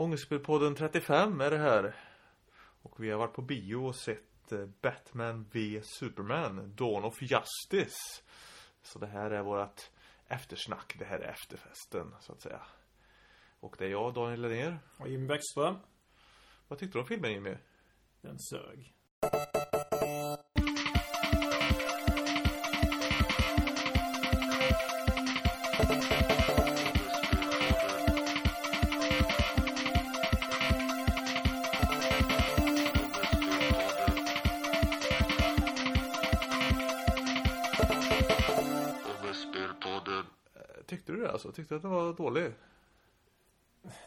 Ångestspelpodden 35 är det här. Och vi har varit på bio och sett eh, Batman v Superman, Dawn of Justice. Så det här är vårt eftersnack, det här är efterfesten så att säga. Och det är jag, Daniel Lennér. Och Jimmy Bäckström. Vad tyckte du om filmen Jimmy? Den sög. Tyckte att den var dålig?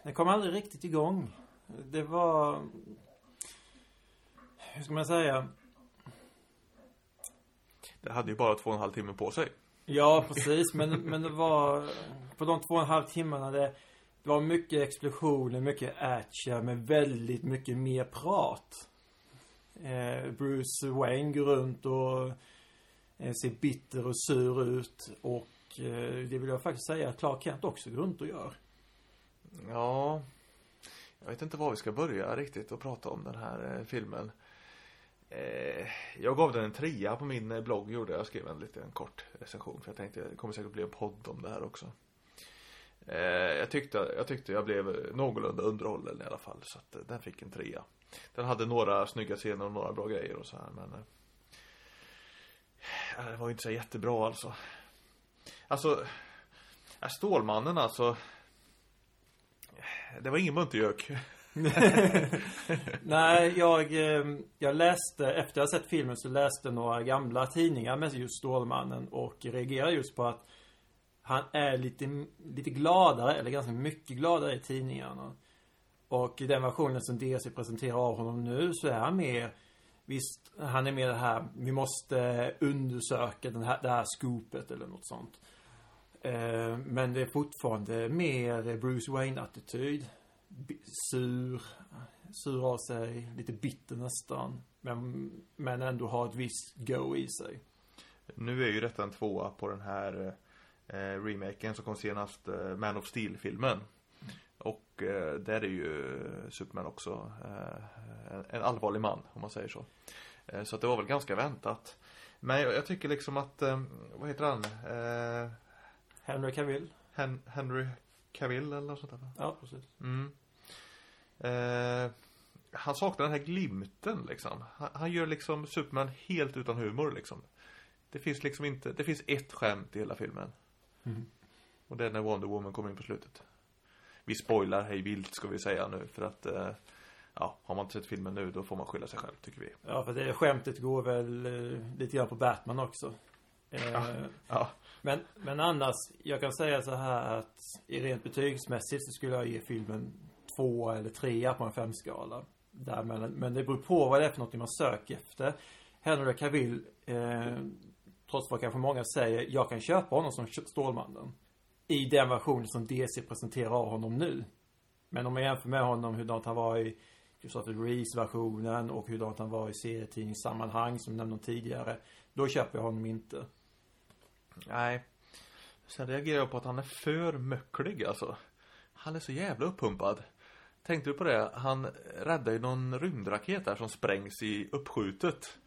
Den kom aldrig riktigt igång. Det var... Hur ska man säga? Det hade ju bara två och en halv timme på sig. Ja, precis. Men, men det var... På de två och en halv timmarna det, det var mycket explosioner, mycket action, men väldigt mycket mer prat. Eh, Bruce Wayne går runt och eh, ser bitter och sur ut. Och eh, det vill jag faktiskt säga att Clark Kent också går runt och gör. Ja, jag vet inte var vi ska börja riktigt och prata om den här eh, filmen. Eh, jag gav den en trea på min eh, blogg gjorde jag. Jag skrev en liten kort recension för jag tänkte det kommer säkert bli en podd om det här också. Eh, jag, tyckte, jag tyckte jag blev någorlunda underhållen i alla fall så att eh, den fick en trea. Den hade några snygga scener och några bra grejer och så här men det var ju inte så jättebra alltså. Alltså, ja, Stålmannen alltså det var ingen muntergök. Nej, jag, ehm, jag läste, efter jag sett filmen så läste några gamla tidningar med just Stålmannen och reagerade just på att han är lite, lite gladare, eller ganska mycket gladare i tidningarna. Och i den versionen som DC presenterar av honom nu så är han mer Visst, han är mer det här, vi måste undersöka den här, det här skopet eller något sånt. Eh, men det är fortfarande mer Bruce Wayne-attityd. Sur, sur av sig, lite bitter nästan. Men, men ändå har ett visst go i sig. Nu är ju detta en tvåa på den här eh, remaken som kom senast, eh, Man of Steel-filmen. Och eh, där är ju Superman också eh, en, en allvarlig man, om man säger så. Eh, så att det var väl ganska väntat. Men jag, jag tycker liksom att, eh, vad heter han? Eh, Henry Cavill. Hen Henry Cavill eller något sånt där? Ja, precis. Mm. Eh, han saknar den här glimten liksom. Han, han gör liksom Superman helt utan humor liksom. Det finns liksom inte, det finns ett skämt i hela filmen. Mm. Och det är när Wonder Woman kommer in på slutet. Vi spoilar hej vilt ska vi säga nu för att eh, Ja, har man inte sett filmen nu då får man skylla sig själv tycker vi. Ja, för det skämtet går väl eh, lite grann på Batman också. Eh, Ja. Men, men annars, jag kan säga så här att i rent betygsmässigt så skulle jag ge filmen två eller trea på en femskala. Där, men, men det beror på vad det är för något man söker efter. Henry Cavill, eh, trots vad kanske många säger, jag kan köpa honom som Stålmannen. I den versionen som DC presenterar av honom nu. Men om man jämför med honom hurdant han var i Christopher Reeves-versionen och hurdant han var i serietidningssammanhang som nämnde tidigare. Då köper jag honom inte. Nej. Sen reagerar jag på att han är för möcklig alltså. Han är så jävla uppumpad. Tänkte du på det? Han räddar ju någon rymdraket där som sprängs i uppskjutet.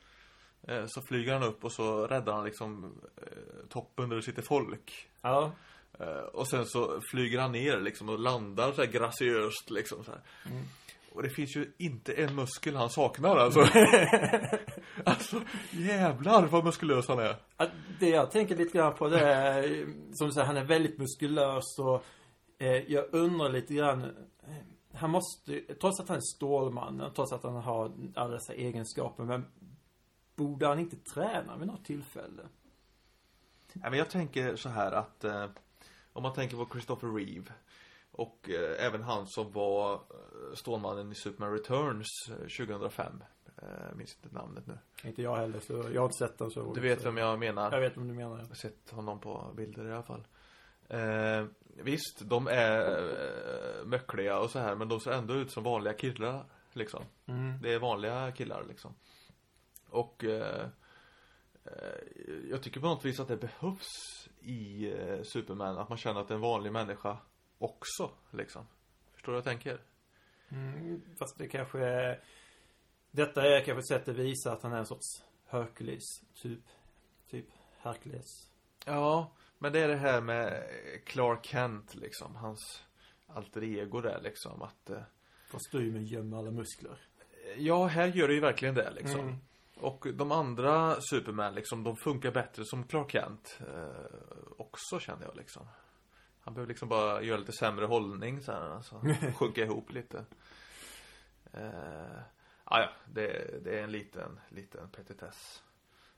Eh, Så flyger han upp och så räddar han liksom eh, toppen där det sitter folk. Ja. Eh, Och sen så flyger han ner liksom och landar så här graciöst liksom så här. Och det finns ju inte en muskel han saknar alltså. alltså jävlar vad muskulös han är. Det jag tänker lite grann på det är, som du säger, han är väldigt muskulös och eh, jag undrar lite grann eh, han måste, trots att han är Stålmannen, trots att han har alla dessa egenskaper, men borde han inte träna vid något tillfälle? Ja, men jag tänker så här att eh, om man tänker på Christopher Reeve och eh, även han som var eh, Stålmannen i Superman Returns eh, 2005. Eh, jag minns inte namnet nu. Inte jag heller, så jag har inte sett den så Du vet vem jag menar? Jag vet vad du menar. Jag har sett honom på bilder i alla fall. Eh, visst, de är eh, möckliga och så här men de ser ändå ut som vanliga killar liksom. Mm. Det är vanliga killar liksom. Och eh, eh, jag tycker på något vis att det behövs i eh, Superman att man känner att det är en vanlig människa också liksom. Förstår du vad jag tänker? Mm, fast det kanske är... Detta är kanske ett sätt att visa att han är en sorts Hercules, typ. Typ Hercules. Ja, men det är det här med Clark Kent liksom. Hans alter ego där liksom. Att, eh, Kostymen gömmer alla muskler. ja, här gör det ju verkligen det liksom. Mm. Och de andra Superman liksom, de funkar bättre som Clark Kent. Eh, också känner jag liksom. Han behöver liksom bara göra lite sämre hållning så här, alltså. Sjunka ihop lite. Eh, ah, ja, det, det är en liten, liten petitess.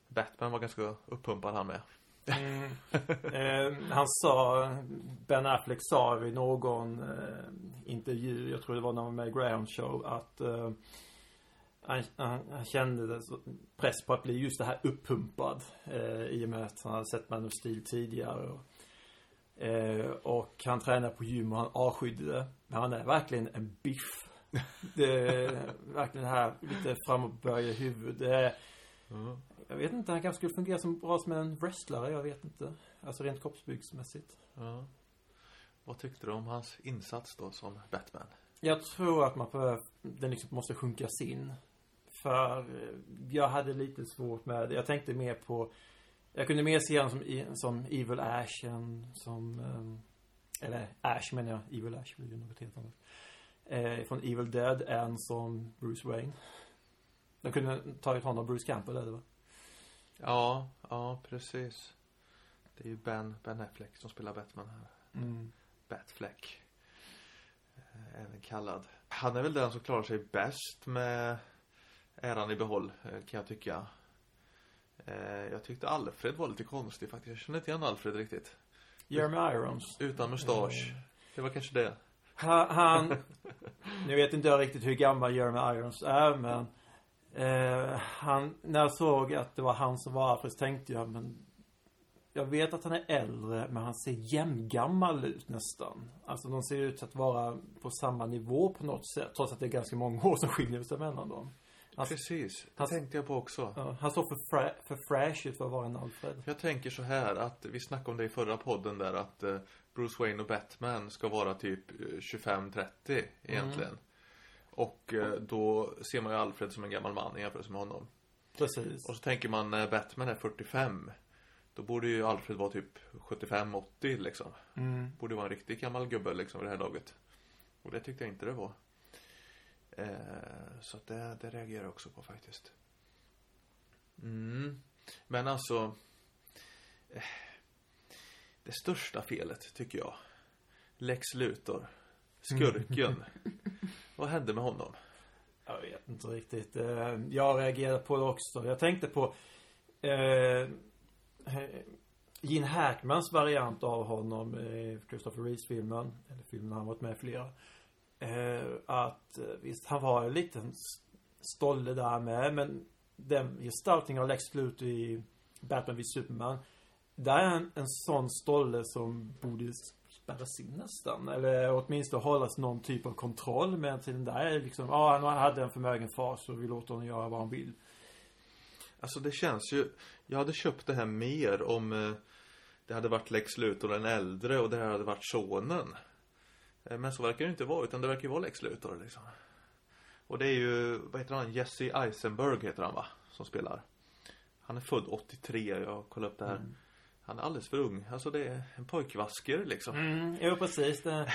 Batman var ganska uppumpad han med. Mm. eh, han sa, Ben Affleck sa vid någon eh, intervju, jag tror det var när han var med i Graham Show, att eh, han, han, han kände press på att bli just det här uppumpad. Eh, I och med att han hade sett Man of Steel tidigare. Och, eh, och han tränar på gym och han avskydde det. Men han är verkligen en biff. Det är verkligen det här lite framåtböjda huvud. Det är, jag vet inte, han kanske skulle fungera som bra som en wrestlare, jag vet inte. Alltså rent kroppsbyggsmässigt. Ja. Vad tyckte du om hans insats då som Batman? Jag tror att man behöver, den liksom måste sjunkas in. För eh, jag hade lite svårt med det. Jag tänkte mer på, jag kunde mer se honom som, som Evil Ash än som, eh, eller Ash menar jag, Evil Ash blir ju något helt annat. Eh, från Evil Dead än som Bruce Wayne. De kunde tagit honom Bruce Campbell eller va? Ja, ja precis. Det är ju Ben, Ben Affleck som spelar Batman här. Mm. Batfleck. Även kallad. Han är väl den som klarar sig bäst med äran i behåll, eh, kan jag tycka. Eh, Jag tyckte Alfred var lite konstig faktiskt. Jag känner inte igen Alfred riktigt. Jeremy Irons. Utan mustasch. Det var kanske det. Han, han nu vet inte jag riktigt hur gammal Jeremy Irons är men eh, han, när jag såg att det var han som var Alfred så tänkte jag men jag vet att han är äldre men han ser jämngammal ut nästan. Alltså de ser ut att vara på samma nivå på något sätt trots att det är ganska många år som skiljer sig mellan dem. Han, Precis, det han- tänkte jag på också. ja, han såg för, fra, för fräsch ut för att vara en Alfred. Jag tänker så här att vi snackade om det i förra podden där att eh, Bruce Wayne och Batman ska vara typ eh, 25-30 egentligen. Och eh, då ser man ju Alfred som en gammal man i jämförelse med honom. Precis. Och så tänker man när Batman är 45 Då borde ju Alfred vara typ 75-80 liksom. Mm. Borde vara en riktigt gammal gubbe liksom vid det här laget. Och det tyckte jag inte det var. Eh, så det, det reagerar jag också på faktiskt. Mm. Men alltså. Eh, det största felet tycker jag. Lex Luthor. Skurken. Vad hände med honom? Jag vet inte riktigt. Eh, Jag reagerade på det också. Jag tänkte på eh, Gene Hackmans variant av honom i Christopher Reeves-filmen. Eller filmen han varit med i flera. Eh, att eh, visst, han var en liten stolle där med. Men den gestaltningen av Lex Luthor i Batman Vid Superman. Där är en, en sån stolle som borde spärras in nästan. Eller åtminstone hållas någon typ av kontroll. Men till den där är liksom, ja han hade en förmögen far så vi låter honom göra vad han vill. Alltså det känns ju Jag hade köpt det här mer om eh, Det hade varit Lex Luthor den äldre och det här hade varit sonen men så verkar det inte vara utan det verkar ju vara Lex Luthor liksom Och det är ju, vad heter han? Jesse Eisenberg heter han va? Som spelar Han är född 83, jag kollade upp det här Han är alldeles för ung, alltså det är en pojkvasker liksom Mm, jo precis. Det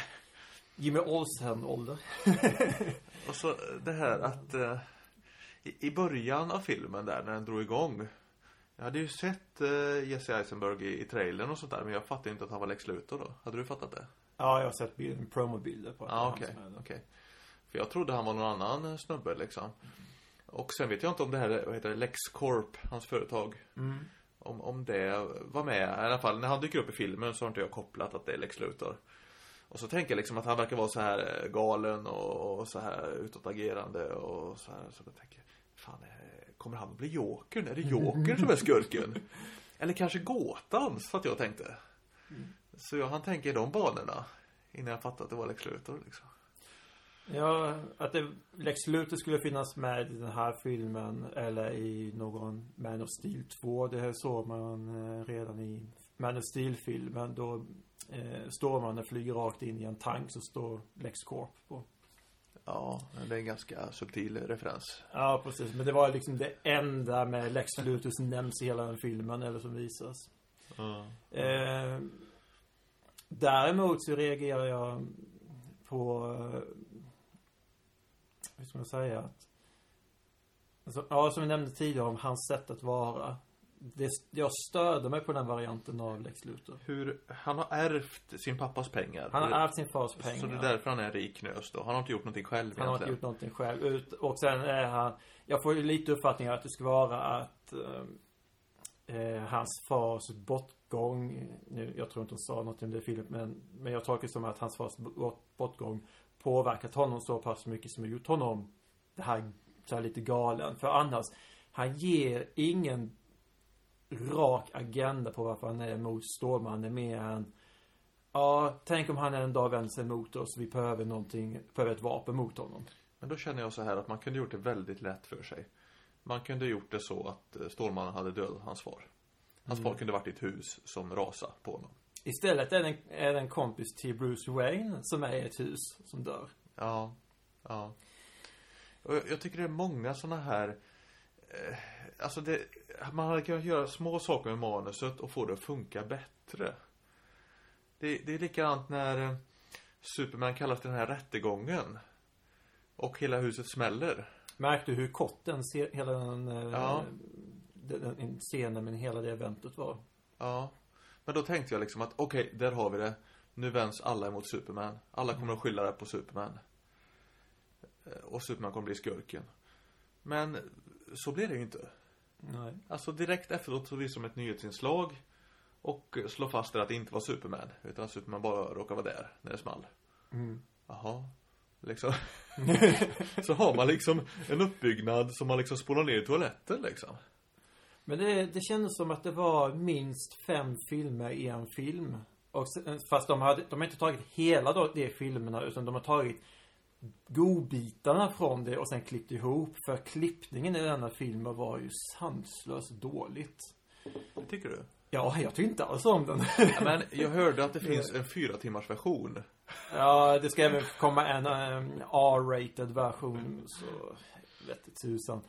Jimmy Olsen-ålder. Och så det här att eh, i, I början av filmen där när den drog igång Jag hade ju sett eh, Jesse Eisenberg i, i trailern och sånt där Men jag fattade inte att han var Lex Luthor då Hade du fattat det? Ja, jag har sett bild, promobilder på är Ja okej, okej. För jag trodde han var någon annan snubbe liksom. Och sen vet jag inte om det här, vad heter det, LexCorp, hans företag Mm. om, om det var med, i alla fall när han dyker upp i filmen så har inte jag kopplat att det är Lex Luthor. Och så tänker jag liksom att han verkar vara så här eh, galen och, och så här utåtagerande och så här. Så jag tänker Fan, eh, kommer han att bli Jokern? Är det Jokern som är skurken? Eller kanske Gåtan, så att jag tänkte Så jag han tänker i de banorna Innan jag fattade att det var Lex Luthor liksom Ja, att det, Lex Luthor skulle finnas med i den här filmen eller i någon Man of Steel 2. Det här såg man eh, redan i Man of Steel-filmen. Då eh, Stålmannen flyger rakt in i en tank så står Lex Corp på. Ja, det är en ganska subtil referens. Ja, precis. Men det var liksom det enda med Lex Luthor som nämns i hela den filmen, eller som visas. Ja. Eh, däremot så reagerar jag på, eh, hur ska man säga? Att, alltså, ja, som vi nämnde tidigare om hans sätt att vara. Det, jag störde mig på den varianten av Lex Luthor. Hur, han har ärvt sin pappas pengar. Han har ärvt sin fars pengar. Så det är därför han är rik nös då. Han har inte gjort någonting själv Han har inte egentligen. gjort någonting själv. Ut, och sen är han, jag får ju lite uppfattningen att det ska vara att eh, eh, hans fars bortgång, nu, jag tror inte hon sa något om det Filip. men, men jag tolkar det som att hans fars bortgång påverkat honom så pass mycket som har gjort honom det här, så här lite galen. För annars, han ger ingen rak agenda på varför han är emot Stålmannen mer än Ja, tänk om han en dag vänder sig mot oss. Vi behöver någonting, behöver ett vapen mot honom. Men då känner jag så här att man kunde gjort det väldigt lätt för sig. Man kunde gjort det så att eh, Stålmannen hade dödat hans far. Hans Mm. far kunde varit i ett hus som rasade på honom. Istället är det, en, är det en kompis till Bruce Wayne som är i ett hus som dör. Ja, ja. Och jag, jag tycker det är många såna här eh, Alltså det Man hade kunnat göra små saker med manuset och få det att funka bättre Det, det är likadant när eh, Superman kallas till den här rättegången Och hela huset smäller Märkte du hur kort den, hela den, eh, Ja. den, den scenen med hela det eventet var? Ja Men då tänkte jag liksom att okej, där har vi det Nu vänds alla emot Superman Alla kommer att skylla det på Superman Eh, Och Superman kommer bli skurken Men så blir det ju inte Nej. Alltså direkt efteråt så visar de ett nyhetsinslag Och slår fast att det inte var Superman Utan att Superman bara råkade vara där när det small Mm. Jaha Liksom Så har man liksom en uppbyggnad som man liksom spolar ner i toaletten liksom Men det, det kändes som att det var minst fem filmer i en film. Och, sen- fast de, hade, de har inte tagit hela de filmerna utan de har tagit godbitarna från det och sen klippt ihop. För klippningen i denna filmen var ju sanslöst dåligt. Det tycker du? Ja, jag tyckte inte alls om den. Ja, men jag hörde att det finns en fyra timmars version ja, det ska även komma en um, R-rated version. Så, vette tusan.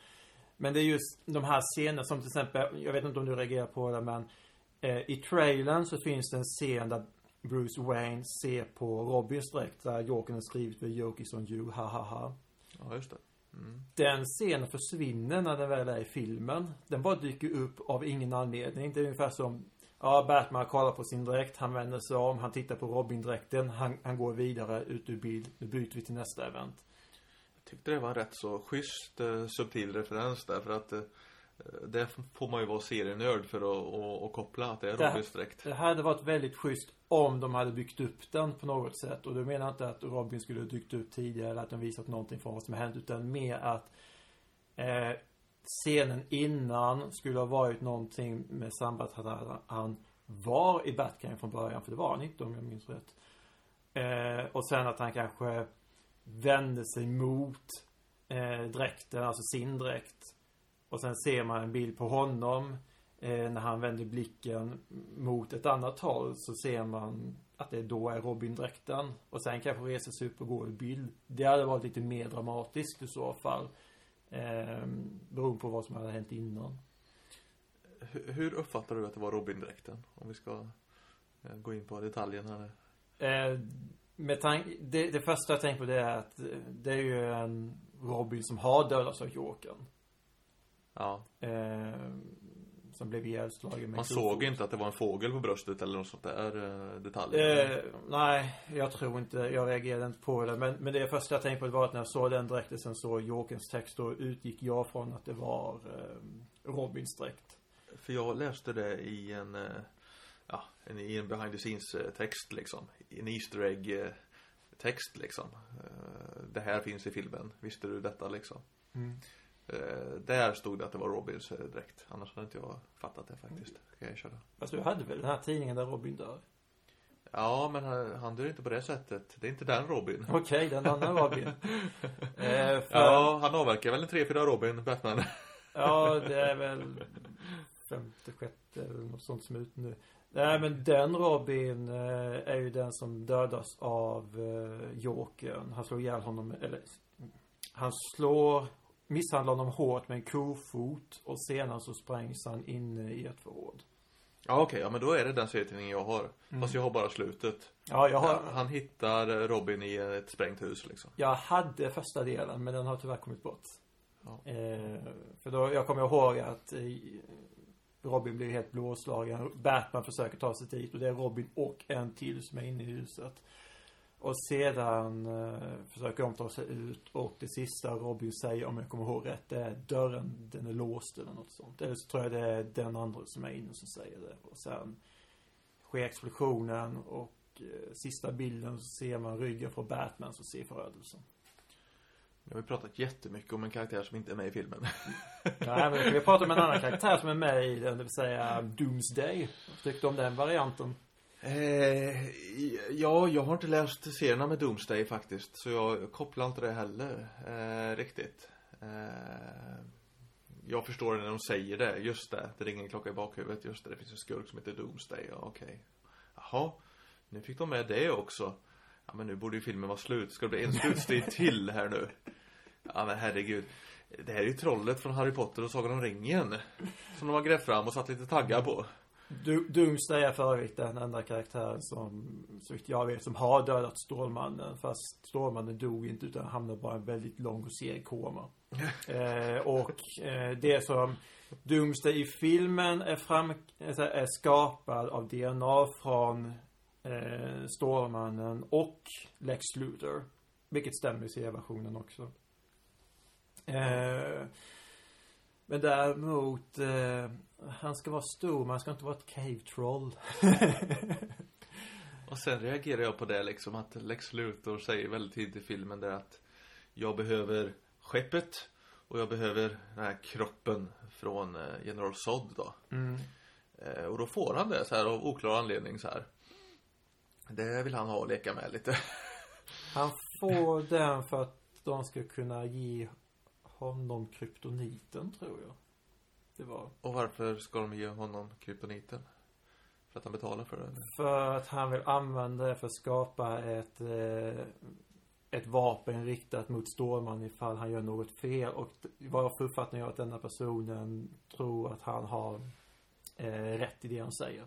Men det är just de här scenerna som till exempel, jag vet inte om du reagerar på det men eh, I trailern så finns det en scen där Bruce Wayne ser på Robins dräkt där Jokern har skrivit The joke is on you, ha ha ha. Ja, just det mm. Den scenen försvinner när den väl är i filmen. Den bara dyker upp av ingen anledning. Det är ungefär som Ja, Batman kollar på sin dräkt, han vänder sig om, han tittar på Robin-dräkten, han, han går vidare ut ur bild. Nu byter vi till nästa event. Jag tyckte det var rätt så schysst eh, subtil referens där för att eh, Det får man ju vara serienörd för att och, och koppla att det är Robins dräkt Det hade varit väldigt schysst om de hade byggt upp den på något sätt. Och då menar jag inte att Robin skulle ha dykt upp tidigare eller att de visat någonting från vad som hänt. Utan mer att eh, scenen innan skulle ha varit någonting med samband att han- var i Batman från början. För det var han inte om jag minns rätt. Eh, och sen att han kanske vände sig mot eh, dräkten, alltså sin dräkt. Och sen ser man en bild på honom när han vänder blicken mot ett annat håll så ser man att det då är Robin-dräkten. Och sen kanske reser sig upp och går i bild. Det hade varit lite mer dramatiskt i så fall. Eh, beroende på vad som hade hänt innan. Hur, hur uppfattar du att det var Robin-dräkten? Om vi ska eh, gå in på detaljen här Eh, med tanke, det, det första jag tänker på det är att eh, det är ju en Robin som har dödats av Jokern. Ja Eh, som blev ihjälslagen med Man såg inte att det var en fågel på bröstet eller något sånt där eh, detaljer Eh, nej, jag tror inte, jag reagerade inte på det. Men, men det första jag tänkte på var att när jag såg den dräkten sen såg Jokerns text då utgick jag från att det var eh, Robins dräkt. För jag läste det i en eh, Ja, en, i en behind the scenes eh, text liksom En Easter egg text liksom Det här finns i filmen, visste du detta liksom? Eh, Där stod det att det var Robins eh, dräkt Annars hade inte jag fattat det faktiskt Ska jag erkänna Fast du hade väl den här tidningen där Robin dör? Ja men han, han dör inte på det sättet Det är inte den Robin Okej, den andra Robin. eh, för, Ja, han avverkar väl en tre, fyra Robin, Batman Ja, det är väl femte, sjätte eller något sånt som är ute nu. Nej men den Robin eh, är ju den som dödas av eh, Jokern. Han slår ihjäl honom, eller han slår, misshandlar honom hårt med en kofot och senare så sprängs han inne i ett förråd. Ja okej, ja men då är det den serietidningen jag har. Fast jag har bara slutet. Ja, jag har, Han hittar Robin i ett sprängt hus liksom. jag hade första delen men den har tyvärr kommit bort. Ja. Eh, för då, jag kommer ihåg att eh, Robin blir helt blåslagen. Batman försöker ta sig dit och det är Robin och en till som är inne i huset. Och sedan eh, försöker de ta sig ut och det sista Robin säger, om jag kommer ihåg rätt, det är dörren, den är låst eller något sånt. Eller så tror jag det är den andra som är inne som säger det. Och sen sker explosionen och eh, sista bilden så ser man ryggen från Batman som ser förödelsen. Jag har ju pratat jättemycket om en karaktär som inte är med i filmen. Nej, men vi pratar om en annan karaktär som är med i den, det vill säga Doomsday. Vad tyckte du om den varianten? Eh, ja, jag har inte läst serierna med Doomsday faktiskt. Så jag kopplar inte det heller eh, riktigt. Eh, jag förstår det när de säger det. Just det, det ringer en klocka i bakhuvudet. Just det, det finns en skurk som heter Doomsday. Ja, okej. Jaha, nu fick de med det också. Ja, men nu borde ju filmen vara slut. Ska det bli en slutstrid till här nu? Ja, men herregud. Det här är ju trollet från Harry Potter och Sagan om ringen. Som de har grävt fram och satt lite taggar på. Do- Doomsday är för övrigt den enda karaktären som, så vitt jag vet, som har dödat Stålmannen. Fast Stålmannen dog inte utan hamnade bara i en väldigt lång och seg koma. eh, och eh, det som Doomsday i filmen är fram, alltså, är skapad av DNA från eh, Stålmannen och Lex Luthor. Vilket stämmer i serieversionen också. Eh, men däremot, eh, han ska vara stor, men han ska inte vara ett cave troll. Och sen reagerar jag på det liksom att Lex Luthor säger väldigt tidigt i filmen där att jag behöver skeppet och jag behöver den här kroppen från eh, General Zod då. Mm. Eh, och då får han det så här av oklar anledning så här. Det vill han ha och leka med lite. Han får den för att de ska kunna ge honom kryptoniten, tror jag. Det var. Och varför ska de ge honom kryptoniten? För att han betalar för det? För att han vill använda det för att skapa ett, eh, ett vapen riktat mot Stålman ifall han gör något fel. Och vad jag uppfattning av att denna personen tror att han har eh, rätt i det han säger.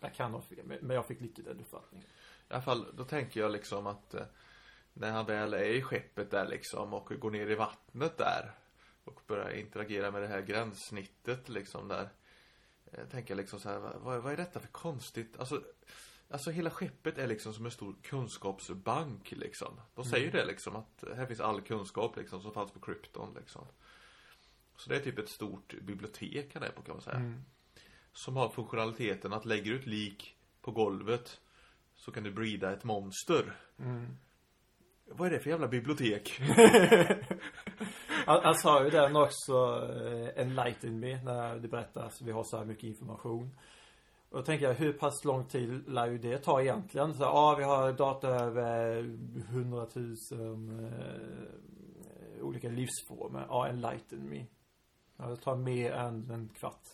Jag kan ha fel, men men jag fick lite den uppfattningen. I alla fall, då tänker jag liksom att eh, när han väl är i skeppet där liksom och går ner i vattnet där och börjar interagera med det här gränssnittet liksom där. Eh, tänker jag liksom så här, vad, vad är detta för konstigt? Alltså, alltså hela skeppet är liksom som en stor kunskapsbank liksom. De säger ju det liksom att här finns all kunskap liksom som fanns på Krypton liksom. Så det är typ ett stort bibliotek han är på kan man säga. Som har funktionaliteten att lägger du ett lik på golvet så kan du breeda ett monster. Mm. Vad är det för jävla bibliotek? Han, han sa ju den också, eh, enlighten me, när det berättas vi har så här mycket information. Och då tänker jag, hur pass lång tid lär ju det ta egentligen? Så, ja, vi har data över hundratusen eh, olika livsformer. Ja, enlighten me. Ja, det tar mer än en kvart.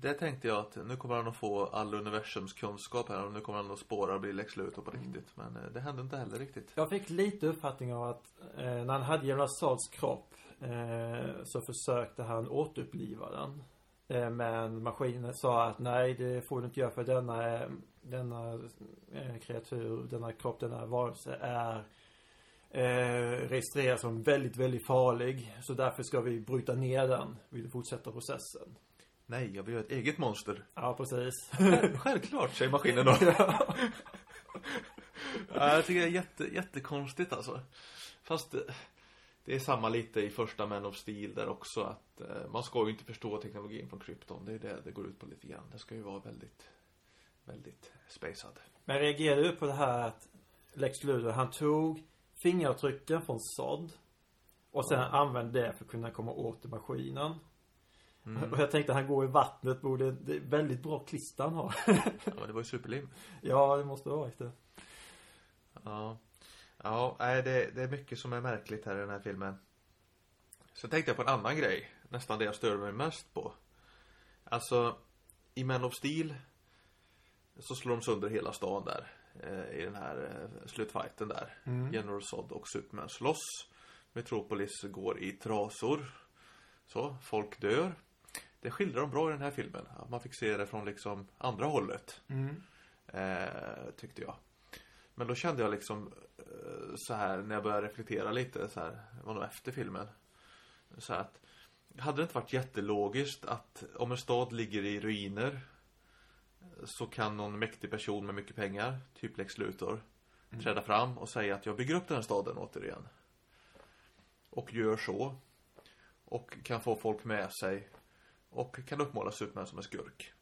Det tänkte jag att nu kommer han att få all universums kunskap här och nu kommer han att spåra och bli Lex Luthor på riktigt. Men eh, det hände inte heller riktigt. Jag fick lite uppfattning av att eh, när han hade Jonas Sads kropp eh, så försökte han återuppliva den. Eh, men maskinen sa att nej, det får du inte göra för denna, eh, denna eh, kreatur, denna kropp, denna varelse är eh, registrerad som väldigt, väldigt farlig. Så därför ska vi bryta ner den. Vill fortsätta processen? Nej, jag vill göra ett eget monster. Ja, precis. Själv- Självklart, säger maskinen då. ja. Ja, jag tycker det är jätte, jättekonstigt alltså. Fast eh, det är samma lite i första Man of Steel där också att eh, man ska ju inte förstå teknologin från Krypton. Det är det det går ut på lite grann. Det ska ju vara väldigt, väldigt spacad. Men reagerade du på det här att Lex Luthor, han tog fingeravtrycken från Sod och sen använde det för att kunna komma åt maskinen. Mm. Och jag tänkte han går i vattnet, borde, det är väldigt bra klister han har. Ja, men det var ju superlim. ja, det måste ha varit det. Ja. Ja, nej, det, det är mycket som är märkligt här i den här filmen. Så tänkte jag på en annan grej. Nästan det jag störde mig mest på. Alltså, I Man of Steel så slår de sönder hela stan där. Eh, I den här eh, slutfighten där. Mm. General Zod och Superman slåss. Metropolis går i trasor. Så, folk dör. Det skildrar de bra i den här filmen. Att man fick se det från liksom andra hållet. Mm. Eh, tyckte jag. Men då kände jag liksom eh, så här när jag började reflektera lite så här. Det var nog efter filmen. Så här att. Hade det inte varit jättelogiskt att om en stad ligger i ruiner. Så kan någon mäktig person med mycket pengar, typ Lex Luthor. Träda fram och säga att jag bygger upp den här staden återigen. Och gör så. Och kan få folk med sig. Och kan uppmåla Superman som en skurk.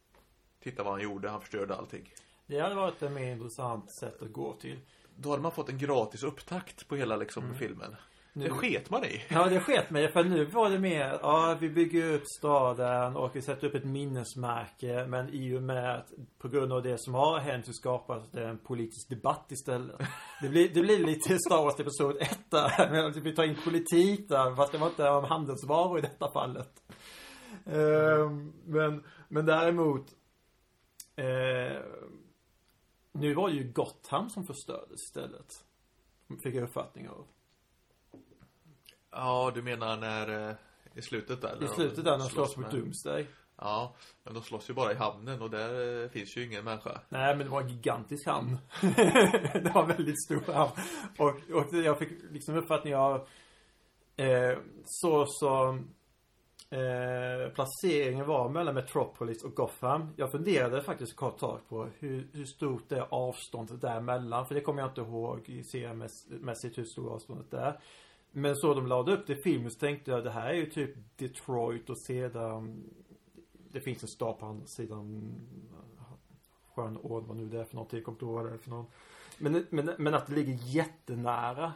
Titta vad han gjorde, han förstörde allting. Det hade varit ett mer intressant sätt att gå till. Då hade man fått en gratis upptakt på hela liksom filmen. Det Nu- sket man i. Ja, det sket mig. För nu var det mer, ja, vi bygger upp staden och vi sätter upp ett minnesmärke. Men i och med att på grund av det som har hänt så skapas det en politisk debatt istället. Det blir, det blir lite Star Wars episod 1 där. Vi tar in politik där. Fast det var inte om handelsvaror i detta fallet. Ehm, men, men däremot. Eh, nu var det ju Gotham som förstördes istället. Fick jag uppfattning av. Ja, du menar när... eh, I slutet där? I slutet där när de slåss mot Doomsday. Ja, men de slåss ju bara i hamnen och där eh, finns ju ingen människa. Nej, men det var en gigantisk hamn. det var en väldigt stor hamn. Och, och jag fick liksom uppfattning av eh, så som eh, placeringen var mellan Metropolis och Gotham. Jag funderade faktiskt ett kort tag på hur, hur stort det är avståndet däremellan. För det kommer jag inte ihåg i seriemässigt hur stort avståndet är. Men så de lade upp det i filmen så tänkte jag det här är ju typ Detroit och sedan det finns en stad på andra sidan sjön Åd, vad nu det är för någonting. Jag kommer inte ihåg vad det är för någon. Men, men, men att det ligger jättenära.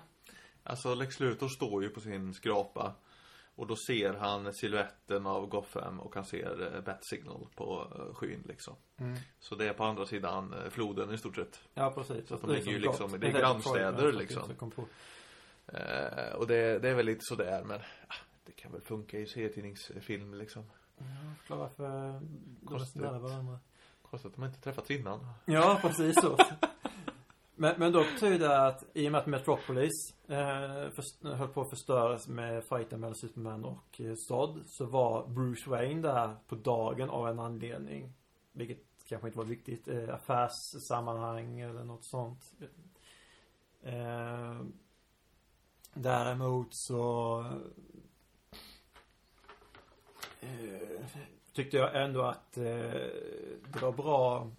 Alltså Lex Luthor står ju på sin skrapa. Och då ser han siluetten av Gotham och han ser eh, Bat Signal på eh, skyn liksom. Så det är på andra sidan eh, floden i stort sett. Ja, precis. Så att de Det är ligger ju som liksom- det är grannstäder, Detroit, liksom. Eh, och det, det är väl lite sådär men ah, det kan väl funka i serietidningsfilm liksom. Ja, förklara varför de är så nära varandra. Konstigt att de inte träffats innan. Ja, precis så. Men, men då betyder det att i och med att Metropolis eh, för, höll på att förstöras med fighten mellan Superman och eh, Zod så var Bruce Wayne där på dagen av en anledning. Vilket kanske inte var viktigt. Eh, affärssammanhang eller något sånt. Eh, däremot så eh, tyckte jag ändå att eh, det var bra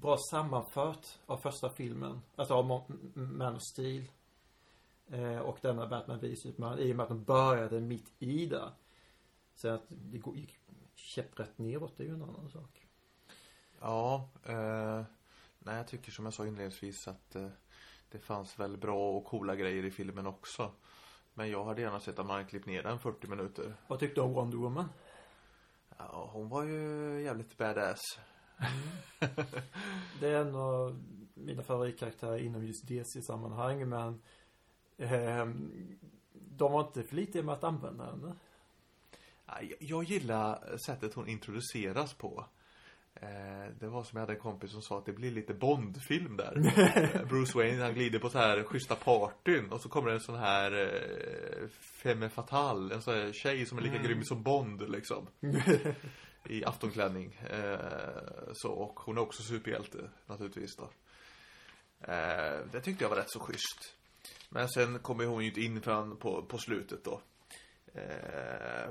bra sammanfört av första filmen. Alltså av Man of Steel. Eh, och denna Batman v Superman. I och med att de började mitt i där. Så att det gick käpprätt neråt, det är ju en annan sak. Ja, eh, nej jag tycker som jag sa inledningsvis att eh, det fanns väl bra och coola grejer i filmen också. Men jag hade gärna sett att man klippt ner den 40 minuter. Vad tyckte du om Wonder Woman? Ja, hon var ju jävligt badass. Det är en av mina favoritkaraktärer inom just DC-sammanhang, men ehm, de var inte flitiga med att använda henne. Ja, Jag, gillar sättet hon introduceras på. Eh, det var som jag hade en kompis som sa att det blir lite Bond-film där. Eh, Bruce Wayne han glider på så här schyssta partyn och så kommer det en sån här eh, Femme Fatale, en sån här tjej som är lika grym som Bond liksom. I aftonklänning. Eh, så, och hon är också superhjälte naturligtvis då. Eh, det tyckte jag var rätt så schysst. Men sen kommer hon ju inte in förrän på, på slutet då. Eh,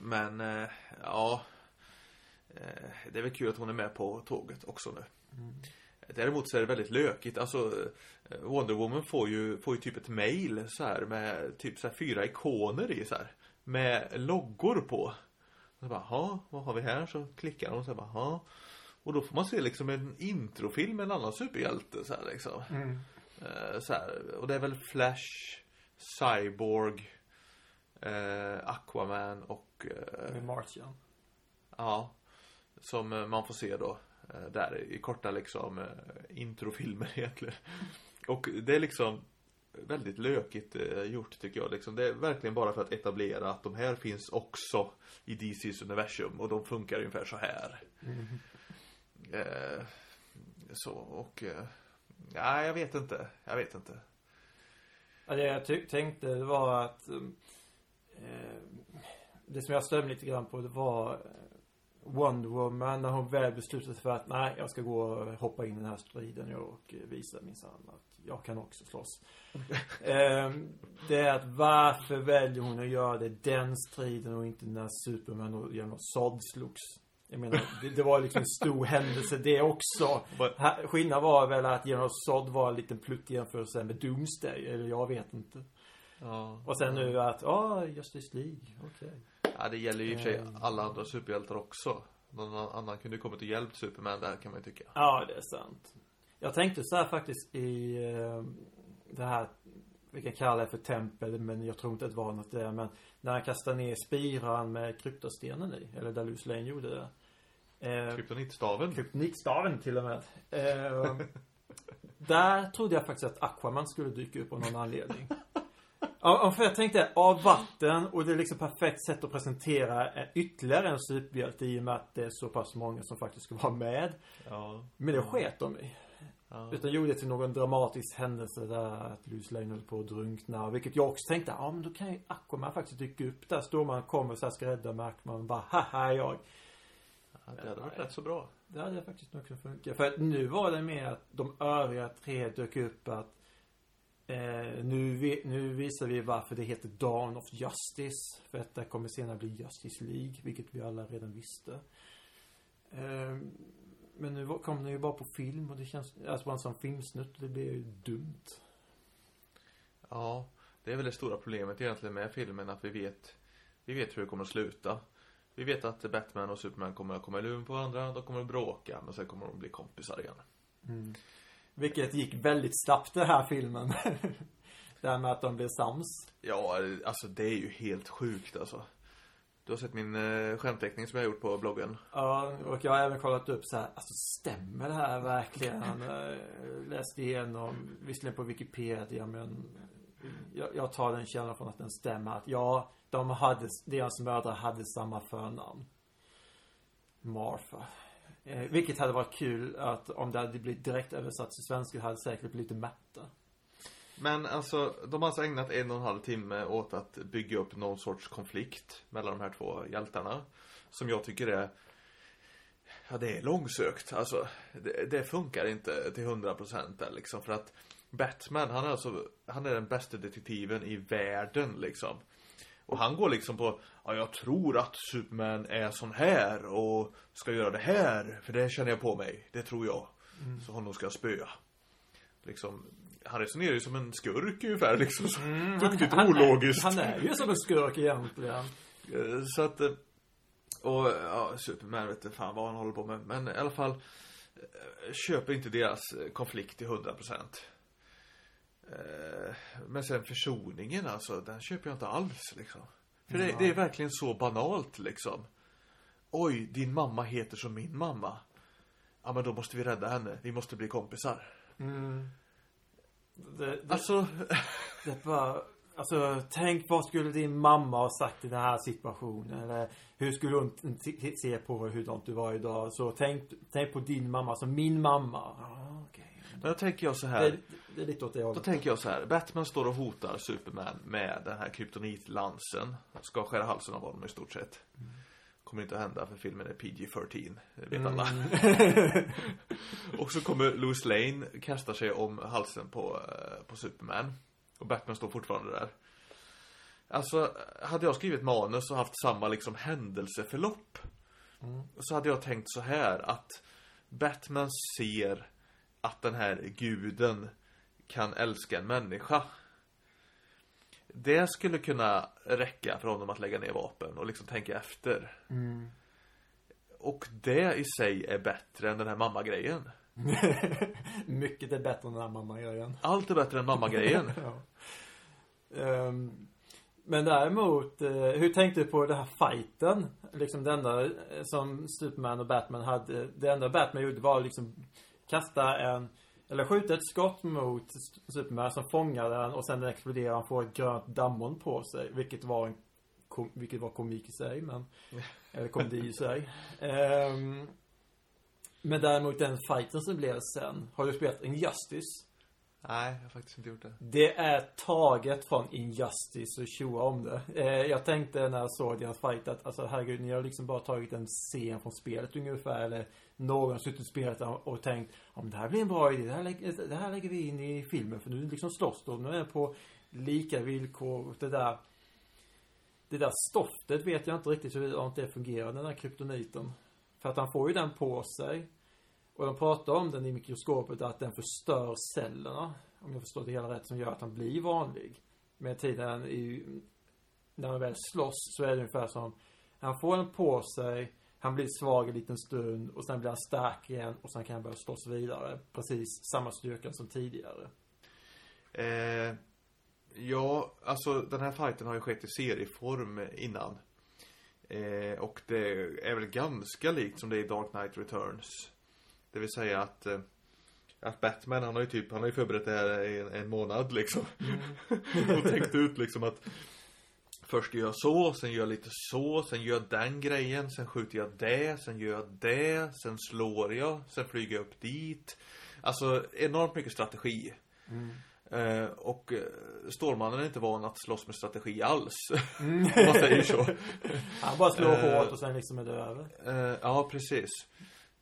men, eh, ja. Eh, det är väl kul att hon är med på tåget också nu. Däremot så är det väldigt lökigt. Alltså eh, Wonder Woman får ju, får ju typ ett mail så här med typ så här fyra ikoner i så här. Med loggor på. Så bara, "Jaha, vad har vi här? Så klickar hon och så bara, "Jaha." Och då får man se liksom en introfilm med en annan superhjälte så här liksom. Eh, så här, och det är väl Flash, Cyborg, eh, Aquaman och eh, Martian. Ja. Som eh, man får se då. eh, Där i korta liksom introfilmer egentligen. Och det är liksom väldigt lökigt eh, gjort tycker jag. Liksom, det är verkligen bara för att etablera att de här finns också i DCs universum och de funkar ungefär så här. Eh, så och eh, Nej, jag vet inte. Jag vet inte. Ja, det jag tänkte var att eh, det som jag störde mig lite grann på det var Wonder Woman när hon väl beslutade sig för att nej, jag ska gå och hoppa in i den här striden och visa minsann att jag kan också slåss. eh, det är att varför väljer hon att göra det den striden och inte när Superman och genom Sod slogs? Jag menar, det, det var liksom en stor händelse det också. Skillnaden var väl att genom Sod var en liten plutt jämförelse med Doomsday, eller jag vet inte. Ja. Och sen nu att, ja, ah, Justice League, okej. Ja, det gäller ju i och för sig Eh. alla andra superhjältar också. Någon annan kunde ju kommit och hjälpt Superman där kan man ju tycka. Ja, det är sant. Jag tänkte så här faktiskt i eh, det här, vi kan kalla det för tempel, men jag tror inte att det var något där. Men när han kastade ner spiran med kryptostenen i, eller där Luce Lane gjorde det. Eh, Kryptonitstaven. Kryptonitstaven till och med. Eh, där trodde jag faktiskt att Aquaman skulle dyka upp av någon anledning. Ja, för jag tänkte, av vatten och det är liksom perfekt sätt att presentera eh, ytterligare en superhjälte i och med att det är så pass många som faktiskt ska vara med. Ja. Men det sket de i. ja. Utan gjorde det till någon dramatisk händelse där att Luce Lane höll på att drunkna. Vilket jag också tänkte, ja men då kan ju Aquaman faktiskt dyka upp där. Storman kommer så här ska rädda Markman. Bara, haha jag. Ja, det hade varit rätt så bra. Det hade faktiskt nog kunnat funka. För att nu var det mer att de övriga tre dök upp att eh, nu, vi, nu visar vi varför det heter Dawn of Justice. För att det kommer senare bli Justice League, vilket vi alla redan visste. Eh, men nu kom den ju bara på film och det känns, alltså bara en sån filmsnutt, det blir ju dumt. Ja, det är väl det stora problemet egentligen med filmen att vi vet Vi vet hur det kommer att sluta Vi vet att Batman och Superman kommer att komma i luven på varandra De kommer att bråka men sen kommer de att bli kompisar igen Mm. Vilket gick väldigt snabbt den här filmen. det här med att de blev sams. Ja, alltså det är ju helt sjukt alltså Du har sett min eh, skämtteckning som jag har gjort på bloggen Ja, och jag har även kollat upp så här, alltså stämmer det här verkligen? Jag läste igenom, visserligen på Wikipedia, men jag, jag tar den källan från att den stämmer. Att ja, de hade, deras mödrar hade samma förnamn. Martha. Eh, vilket hade varit kul att om det hade blivit direkt översatt till svenska hade det säkert blivit lite matta. Men alltså, de har alltså ägnat en och en halv timme åt att bygga upp någon sorts konflikt mellan de här två hjältarna. Som jag tycker är Ja, det är långsökt. Alltså, det, det funkar inte till hundra procent där liksom. För att Batman, han är alltså, han är den bästa detektiven i världen liksom. Och han går liksom på, ja jag tror att Superman är sån här och ska göra det här. För det känner jag på mig, det tror jag. Så honom ska jag spöa. Liksom, han resonerar ju som en skurk ungefär liksom. Så Duktigt Han är- ologiskt. Han är ju som en skurk egentligen. Eh, Så att eh, Och ja, Superman vet inte fan vad han håller på med Men i alla fall eh, Köper inte deras konflikt till 100% Eh, Men sen försoningen alltså Den köper jag inte alls liksom För det, Ja. det är verkligen så banalt liksom Oj, din mamma heter som min mamma Ja men då måste vi rädda henne Vi måste bli kompisar Mm. Det, det, Alltså Det bara, alltså tänk vad skulle din mamma ha sagt i den här situationen? Eller hur skulle hon se på hur du var idag? Så tänk, tänk på din mamma som min mamma. Ja, okej. Men då tänker jag så Det, här det är lite åt det Då hållet. tänker jag så här, Batman står och hotar Superman med den här kryptonitlansen. Ska skära halsen av honom i stort sett. Kommer inte att hända för filmen är PG-13, det vet alla. och så kommer Louis Lane, kastar sig om halsen på, eh, på Superman. Och Batman står fortfarande där. Alltså, hade jag skrivit manus och haft samma liksom händelseförlopp. Så hade jag tänkt så här att Batman ser att den här guden kan älska en människa. Det skulle kunna räcka för honom att lägga ner vapen och liksom tänka efter. Mm. Och det i sig är bättre än den här mamma-grejen. Mycket är bättre än den här mamma-grejen. Allt är bättre än mamma-grejen. ja. Ehm, men däremot, eh, hur tänkte du på den här fighten? Liksom det enda eh, som Superman och Batman hade. Det enda Batman gjorde var liksom kasta en Eller skjuter ett skott mot Superman som fångar den och sen den exploderar. Han får ett grönt dammon på sig. Vilket var en kom, vilket var komik i sig men Eller komedi i sig. Um, men däremot den fighten som blev sen. Har du spelat Injustice? Nej, jag har faktiskt inte gjort det. Det är taget från Injustice och tjoa om det. Eh, jag tänkte när jag såg deras fight att alltså herregud, ni har liksom bara tagit en scen från spelet ungefär. Eller någon har suttit och spelat och tänkt om det här blir en bra idé. Det här, lägger, det här lägger vi in i filmen för nu liksom slåss de. Nu är det på lika villkor. Det där det där stoftet vet jag inte riktigt hur det fungerar, den där kryptoniten. För att han får ju den på sig. Och de pratar om den i mikroskopet att den förstör cellerna. Om jag förstår det hela rätt, som gör att han blir vanlig. Med tiden i, när han väl slåss så är det ungefär som, han får den på sig, han blir svag en liten stund och sen blir han stark igen och sen kan han börja slåss vidare. Precis samma styrka som tidigare. Eh, ja, alltså den här fighten har ju skett i serieform innan. Eh, och det är väl ganska likt som det är i Dark Knight Returns. Det vill säga att eh, att Batman han har ju typ, han har ju förberett det här en, en månad liksom. Mm. och tänkt ut liksom att Först gör jag så, sen gör jag lite så, sen gör jag den grejen, sen skjuter jag det, sen gör jag det, sen slår jag, sen flyger jag upp dit. Alltså enormt mycket strategi. Mm. Eh, och eh, Stålmannen är inte van att slåss med strategi alls. Mm. Om man säger så. Han bara slår eh, hårt och sen liksom är det över. Eh, ja, precis.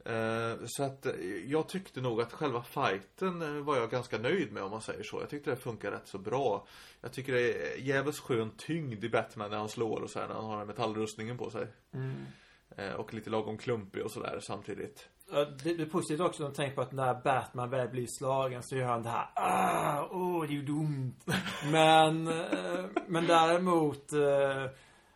Eh, så att eh, jag tyckte nog att själva fighten var jag ganska nöjd med om man säger så. Jag tyckte det funkar rätt så bra. Jag tycker det är jävligt skön tyngd i Batman när han slår och så här, när han har den metallrustningen på sig. Mm. Och lite lagom klumpig och sådär samtidigt. Det är positivt också att tänka på att när Batman väl blir slagen så gör han det här ah, åh, oh, det gjorde ont. Men, men däremot,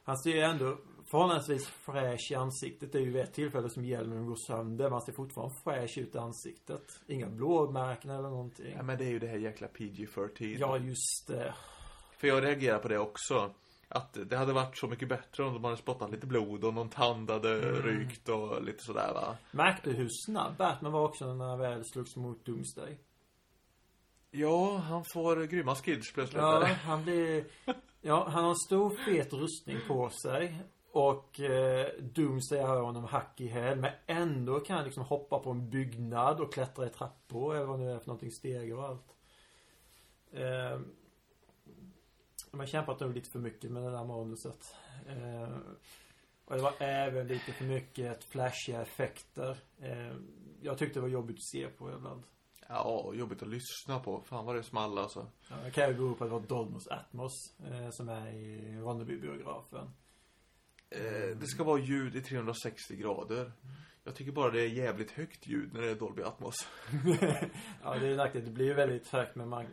han ser ju ändå förhållandevis fräsch i ansiktet. Det är ju vid ett tillfälle som hjälmen går sönder. Man ser fortfarande fräsch ut i ansiktet. Inga blåmärken eller någonting. Ja, men det är ju det här jäkla PG-13. Ja, just det. För jag reagerar på det också. Att det hade varit så mycket bättre om de hade spottat lite blod och någon tand hade mm. rykt och lite sådär va. Märkte du hur snabb Batman var också när han väl slogs mot Doomsday? Ja, han får grymma skids plötsligt. Ja, han blir... Ja, han har en stor fet rustning på sig. Och eh, Doomsday har honom hack i häl. Men ändå kan han liksom hoppa på en byggnad och klättra i trappor. Eller vad nu är för någonting. Steg och allt. Eh, de har kämpat nog lite för mycket med det där manuset. Eh, och det var även lite för mycket flashiga effekter. Eh, jag tyckte det var jobbigt att se på ibland. Ja, jobbigt att lyssna på. Fan vad det small alltså. Ja, det kan ju bero på att det var Dolmos Atmos eh, som är i Ronneby-biografen. Eh, det ska vara ljud i 360 grader. Jag tycker bara det är jävligt högt ljud när det är Dolby Atmos. ja, det är nackdel. Det blir ju väldigt högt men man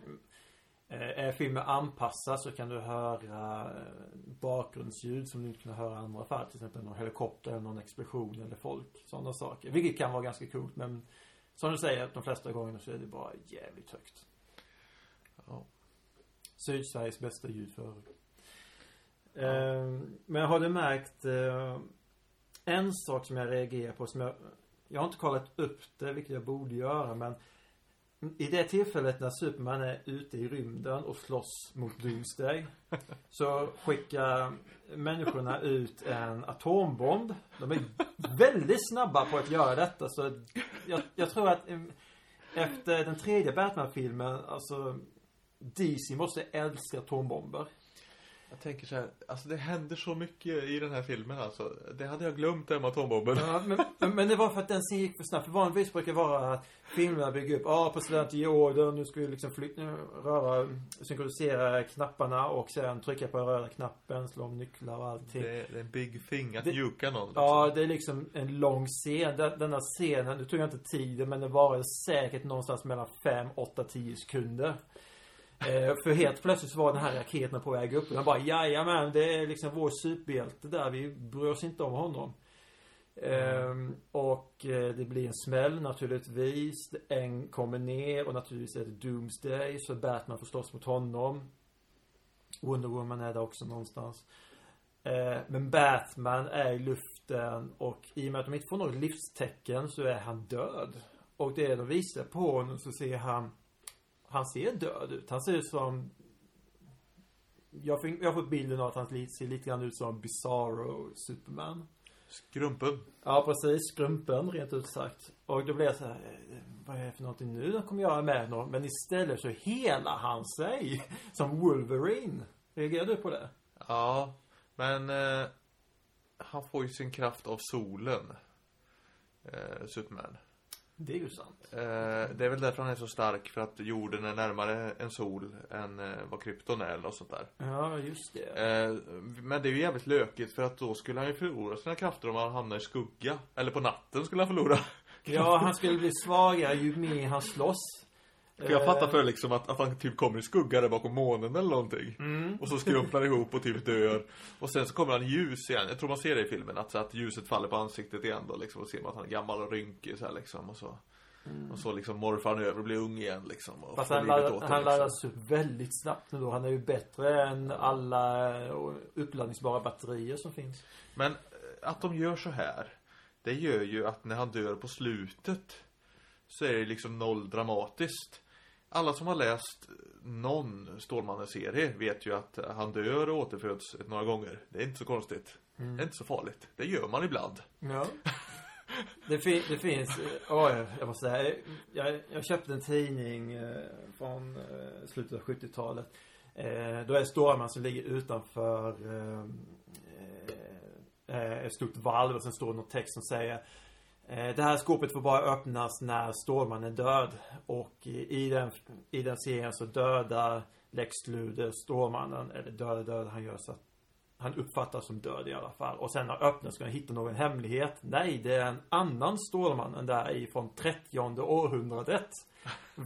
eh, är filmen anpassad så kan du höra eh, bakgrundsljud som du inte kan höra i andra fall. Till exempel någon helikopter, eller någon explosion eller folk. Sådana saker. Vilket kan vara ganska coolt men som du säger, de flesta gångerna så är det bara jävligt högt. Ja. Sydsveriges bästa ljudförare. Eh, men har du märkt eh, en sak som jag reagerar på som jag Jag har inte kollat upp det, vilket jag borde göra men i det tillfället när Superman är ute i rymden och slåss mot Doomsday Så skickar människorna ut en atombomb. De är väldigt snabba på att göra detta så jag, jag tror att eh, Efter den tredje Batman-filmen, alltså DC måste älska atombomber jag tänker så här, alltså det händer så mycket i den här filmen alltså. Det hade jag glömt det med atombomben. Ja, men, men det var för att den scenen gick för snabbt. För vanligtvis brukar det vara att filmerna bygger upp, ja ah, president i orden, nu ska vi liksom flytta, röra, synkronisera knapparna och sen trycka på röda knappen, slå om nycklar och allting. Det, det är en big thing att mjuka någon. Liksom. Ja, det är liksom en lång scen. Denna scenen, nu tog jag inte tiden, men det var säkert någonstans mellan 5, 8, 10 sekunder. Eh, för helt plötsligt så var den här raketen på väg upp. Och han bara, jajamän, det är liksom vår superhjälte där. Vi bryr oss inte om honom. Mm. Eh, och eh, det blir en smäll naturligtvis. En kommer ner och naturligtvis är det Doomsday. Så Batman får slåss mot honom. Wonder Woman är där också någonstans. Eh, men Batman är i luften och i och med att de inte får något livstecken så är han död. Och det de visar på honom så ser han han ser död ut. Han ser ut som Jag, fick, jag fått bilden av att han ser lite grann ut som Bizarro Superman. Skrumpen. Ja, precis. Skrumpen, rent ut sagt. Och då blev jag så här, eh, vad är det för någonting nu? Då kommer jag med någon. Men istället så helar han sig som Wolverine. Reagerar du på det? Ja, men eh, han får ju sin kraft av solen. Eh, Superman. Det är ju sant. Eh, det är väl därför han är så stark, för att jorden är närmare en sol än eh, vad krypton är eller något sånt där. Ja, just det. Eh, men det är ju jävligt lökigt för att då skulle han ju förlora sina krafter om han hamnar i skugga. Eller på natten skulle han förlora. Ja, han skulle bli svagare ju mer han slåss. För jag fattar Eh, för liksom att, att han typ kommer i skugga där bakom månen eller någonting. Mm. Och så skrumpnar ihop och typ dör. Och sen så kommer han i ljus igen. Jag tror man ser det i filmen. Att, så att ljuset faller på ansiktet igen då liksom. Och ser man att han är gammal och rynkig så här liksom. Och så, och så liksom morfar han över och blir ung igen liksom. Och Mm. Fast han, ladd, åter, han liksom. laddas upp väldigt snabbt nu då. Han är ju bättre än alla eh, uppladdningsbara batterier som finns. Men eh, att de gör så här. Det gör ju att när han dör på slutet. Så är det liksom noll dramatiskt. Alla som har läst någon Stålmannen-serie vet ju att han dör och återföds några gånger. Det är inte så konstigt. Mm. Det är inte så farligt. Det gör man ibland. Ja. Det, fin, det finns, oj, jag måste säga, jag, jag köpte en tidning eh, från eh, slutet av 70-talet. Eh, då är det stormar som ligger utanför ett stort valv och sen står det någon text som säger Det här skåpet får bara öppnas när Stålmannen är död. Och i, den, i den serien så dödar Lex Luthor Stålmannen, eller dödar dödar han gör så att han uppfattas som död i alla fall. Och sen när han öppnar ska han hitta någon hemlighet. Nej, det är en annan Stålmannen där i från 30 århundradet.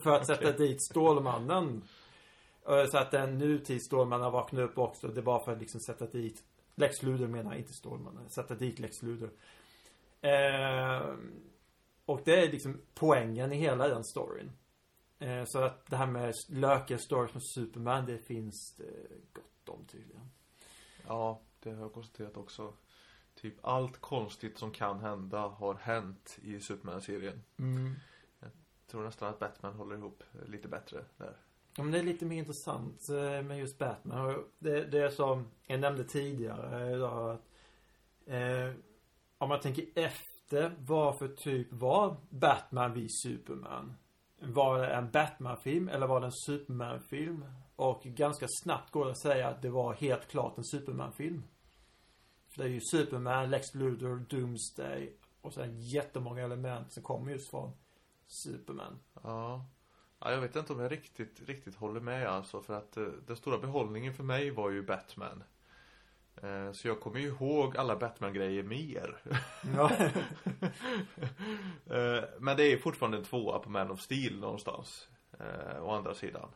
För att sätta dit Stålmannen. Eh, Så att en nutids Stålmannen vaknar upp också. Det är bara för att liksom sätta dit Lex Luthor menar jag, inte Stålmannen. Sätta dit Lex Luthor. Eh, och det är liksom poängen i hela den storyn. Eh, så att det här med lökiga stories med Superman, det finns det gott om tydligen. Ja, det har jag konstaterat också. Typ allt konstigt som kan hända har hänt i Superman-serien. Jag tror nästan att Batman håller ihop lite bättre där. Ja, men det är lite mer intressant eh, med just Batman. Det, det är som jag nämnde tidigare idag att eh, om man tänker efter vad för typ var Batman vid Superman? Var det en Batman-film eller var det en Superman-film? Och ganska snabbt går det att säga att det var helt klart en Superman-film. För det är ju Superman, Lex Luthor, Doomsday och sen jättemånga element som kommer just från Superman. Ja. ja, jag vet inte om jag riktigt, riktigt håller med alltså. För att eh, den stora behållningen för mig var ju Batman. Eh, så jag kommer ju ihåg alla Batman-grejer mer. Ja. Eh, men det är fortfarande en tvåa på Man of Steel någonstans. Eh, å andra sidan.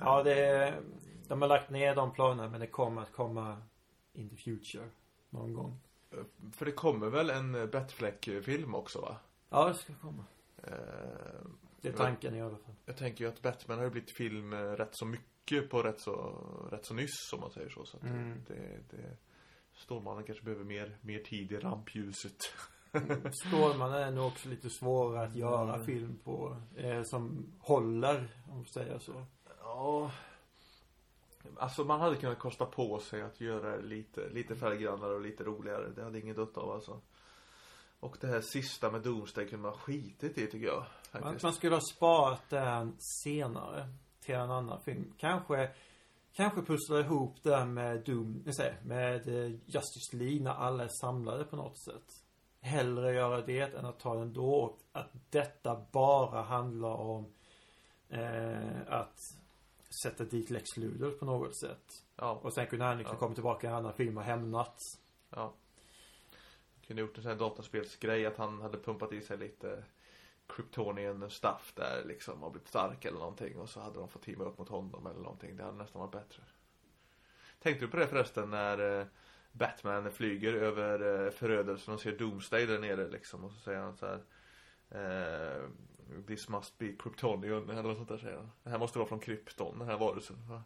Ja, det är, de har lagt ner de planerna men det kommer att komma in the future. Någon gång. För det kommer väl en Batfleck-film också va? Ja, det ska komma. Det är tanken i alla fall. jag tänker ju att Batman har ju blivit film rätt så mycket på rätt så, rätt så nyss om man säger så. Så att Mm. det, det, Stålmannen kanske behöver mer, mer tid i rampljuset. Stålman är nog också lite svårare att göra Mm. film på. Eh, som håller, om man säger så. Ja. Alltså man hade kunnat kosta på sig att göra det lite, lite färggrannare och lite roligare. Det hade ingen dött av alltså. Och det här sista med Doomsday kunde man skitit i tycker jag. Faktiskt. man skulle ha sparat den senare. Till en annan film. Kanske Kanske pussla ihop det med Doom, säger, med eh, Justice League när alla är samlade på något sätt. Hellre göra det än att ta den då och att detta bara handlar om eh, att sätta dit Lex Luthor på något sätt. Ja, Och sen kunde han liksom Ja. komma tillbaka i en annan film och hämnats. ja. Kunde gjort en sån här dataspelsgrej att han hade pumpat i sig lite Kryptonian stuff där liksom och blivit stark eller någonting och så hade de fått teama upp mot honom eller någonting. Det hade nästan varit bättre. Tänkte du på det förresten när eh, Batman flyger över eh, förödelsen och ser Doomsday där nere liksom och så säger han så här eh, This must be Kryptonian eller något sånt där säger han. Det här måste vara från Krypton, den här varelsen. Va?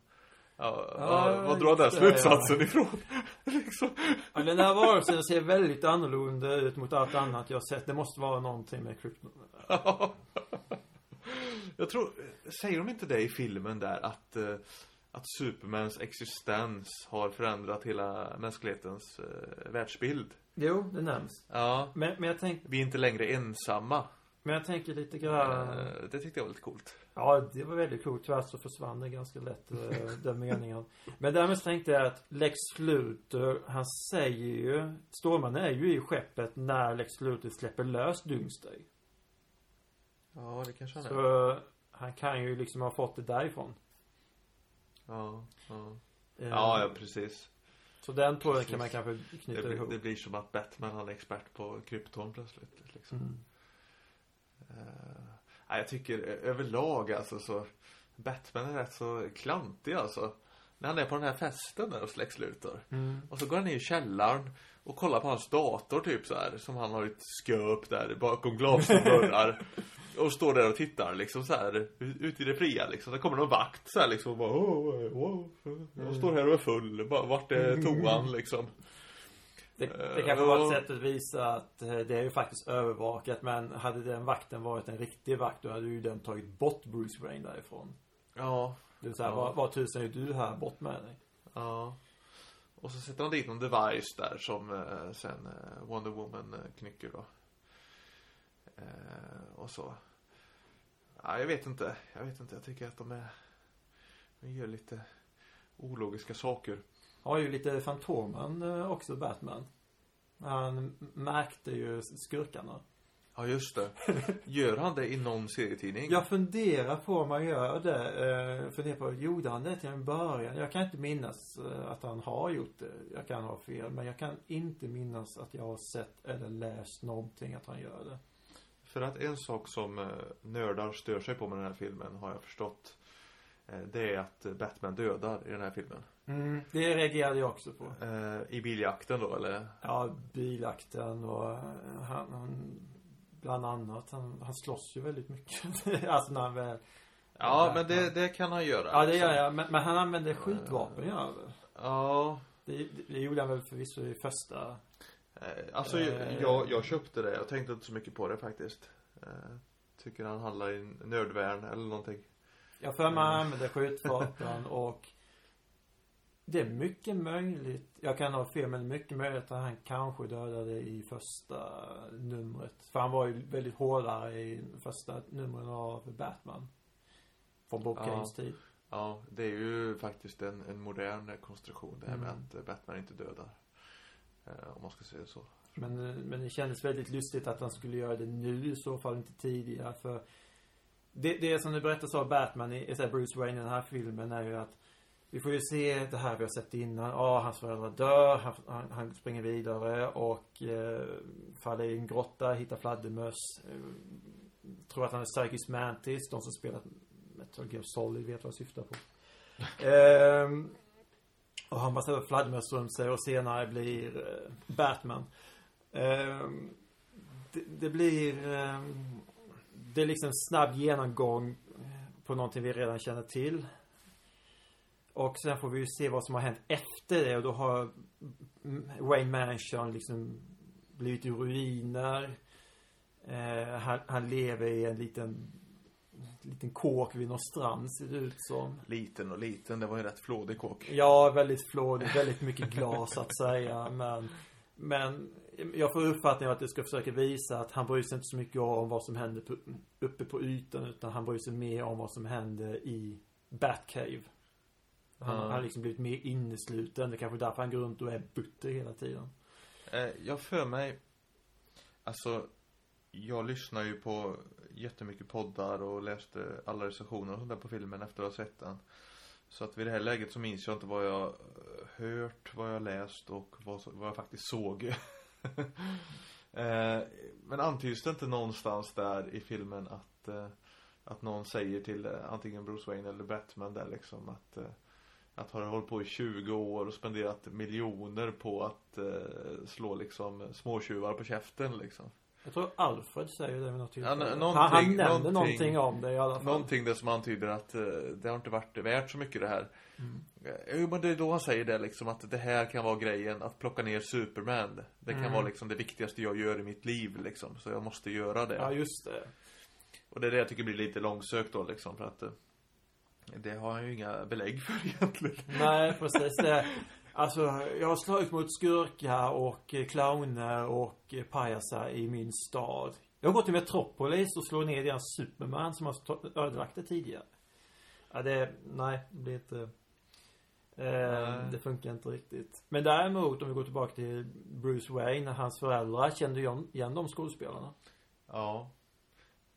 Ja, Ja, ja, vad drar den slutsatsen ifrån? liksom. Ja, den här varelsen ser väldigt annorlunda ut mot allt annat jag sett. Det måste vara någonting med krypton. Jag tror, säger de inte det i filmen där att, eh, att Supermans existens har förändrat hela mänsklighetens eh, världsbild? Jo, det nämns. Ja. Men, men jag tänker, Vi är inte längre ensamma. Men jag tänker lite grann. Eh, Det tyckte jag var lite coolt. Ja, det var väldigt coolt. Tyvärr så försvann det ganska lätt, eh, den meningen. Men därmed så tänkte jag att Lex Luthor, han säger ju, Stålmannen är ju i skeppet när Lex Luthor släpper lös Doomsday. Ja, det kanske han är. Så han kan ju liksom ha fått det därifrån. Ja, ja. Eh, ja, ja precis. Så den tråden kan man kanske Det, knyta blir- ihop. det blir som att Batman han är expert på krypton plötsligt. Liksom. Mm. Eh, jag tycker överlag alltså så Batman är rätt så klantig alltså. När han är på den här festen där hos Lex Luthor. Mm. Och så går han ner i källaren och kollar på hans dator typ så här Som han har ett sköp där bakom glasdörrar. och står där och tittar liksom så här ut- ut i det fria liksom. Så kommer någon vakt så här liksom och bara oh, oh, oh. Och står här och är full. Bara, Vart är toan liksom? Det, det kanske var ett sätt att visa att eh, det är ju faktiskt övervakat. Men hade den vakten varit en riktig vakt då hade ju den tagit bort Bruce Wayne därifrån. Ja, Det vill säga, Ja. vad, vad tusan är du här? Bort med dig. ja. Och så sätter han dit någon device där som eh, sen eh, Wonder Woman eh, knycker då. Eh, och så. Ja, jag vet inte. Jag vet inte. Jag tycker att de är de gör lite ologiska saker. Har ju lite Fantomen eh, också, Batman. Han märkte ju skurkarna. Ja, just det. Gör han det i någon serietidning? Jag funderar på om man gör det. Eh, funderar på, gjorde han det till en början? Jag kan inte minnas eh, att han har gjort det. Jag kan ha fel. Men jag kan inte minnas att jag har sett eller läst någonting att han gör det. För att en sak som nördar stör sig på med den här filmen har jag förstått. Det är att Batman dödar i den här filmen. Mm, det reagerade jag också på. Eh, I biljakten då, eller? Ja, bilakten och eh, han, han bland annat. Han, han slåss ju väldigt mycket. alltså när han väl Ja, men det, det kan han göra. Ja, det gör jag. Men, men han använde skjutvapen, ja. Ja, Det, det, gjorde han väl förvisso i första. eh, alltså Eh. jag, jag köpte det. Jag tänkte inte så mycket på det faktiskt. Eh, tycker han handlar i nödvärn eller någonting. Jag för mig han använde skjutvapen och det är mycket möjligt, jag kan ha fel, men mycket möjligt att han kanske dödade i första numret. För han var ju väldigt hårdare i första numren av Batman. Från Bob Ja. Kanes tid. Ja, det är ju faktiskt en, en modern konstruktion det här med Mm. att eh, Batman inte dödar. Eh, om man ska säga så. Men, eh, men det kändes väldigt lustigt att han skulle göra det nu i så fall, inte tidigare. För det, det som du berättas av Batman i, Bruce Wayne i den här filmen är ju att vi får ju se det här vi har sett innan. Ja, hans föräldrar dör, han, han, han springer vidare och eh, faller i en grotta, hittar fladdermöss. Eh, tror att han är Psychic Mantis, de som spelat Metal Gear Solid vet vad jag syftar på. Ehm, och han massa fladdermöss runt sig och senare blir eh, Batman. Ehm, det, det blir ehm, Det är liksom snabb genomgång på någonting vi redan känner till. Och sen får vi ju se vad som har hänt efter det och då har Wayne Mansion liksom blivit i ruiner. Eh, han, han lever i en liten liten kåk vid någon strand ser det ut som. Liten och liten, det var ju rätt flådig kåk. Ja, väldigt flådig, väldigt mycket glas att säga. Men, men jag får uppfattningen att det ska försöka visa att han bryr sig inte så mycket om vad som händer på, uppe på ytan. Utan han bryr sig mer om vad som händer i Batcave. Han har liksom blivit mer innesluten. Det är kanske är därför han går runt och är butter hela tiden. Eh, jag för mig, alltså, jag lyssnar ju på jättemycket poddar och läste alla recensioner och sånt där på filmen efter att ha sett den. Så att vid det här läget så minns jag inte vad jag eh, hört, vad jag läst och vad, jag faktiskt såg. eh, men antyds det inte någonstans där i filmen att, eh, att någon säger till antingen Bruce Wayne eller Batman där liksom att att har hållit på i 20 år och spenderat miljoner på att eh, slå liksom småtjuvar på käften liksom. Jag tror Alfred säger det vid något tillfälle. Ja, han, han nämnde någonting- någonting om det i alla fall. Någonting där som antyder att eh, det har inte varit värt så mycket det här. Eh, Jo men det är då han säger det liksom att det här kan vara grejen att plocka ner Superman. Det kan Mm. vara liksom det viktigaste jag gör i mitt liv liksom. Så jag måste göra det. Ja, just det. Och det är det jag tycker blir lite långsökt då liksom för att eh, det har han ju inga belägg för egentligen. Nej, precis. Alltså, jag har slagit mot skurkar och clowner och pajasar i min stad. Jag har gått till Metropolis och slår ner deras Superman som har ödelagt det tidigare. Ja, det, nej, det blir inte... Eh, det funkar inte riktigt. Men däremot, om vi går tillbaka till Bruce Wayne, hans föräldrar kände ju igen de skådespelarna. Ja.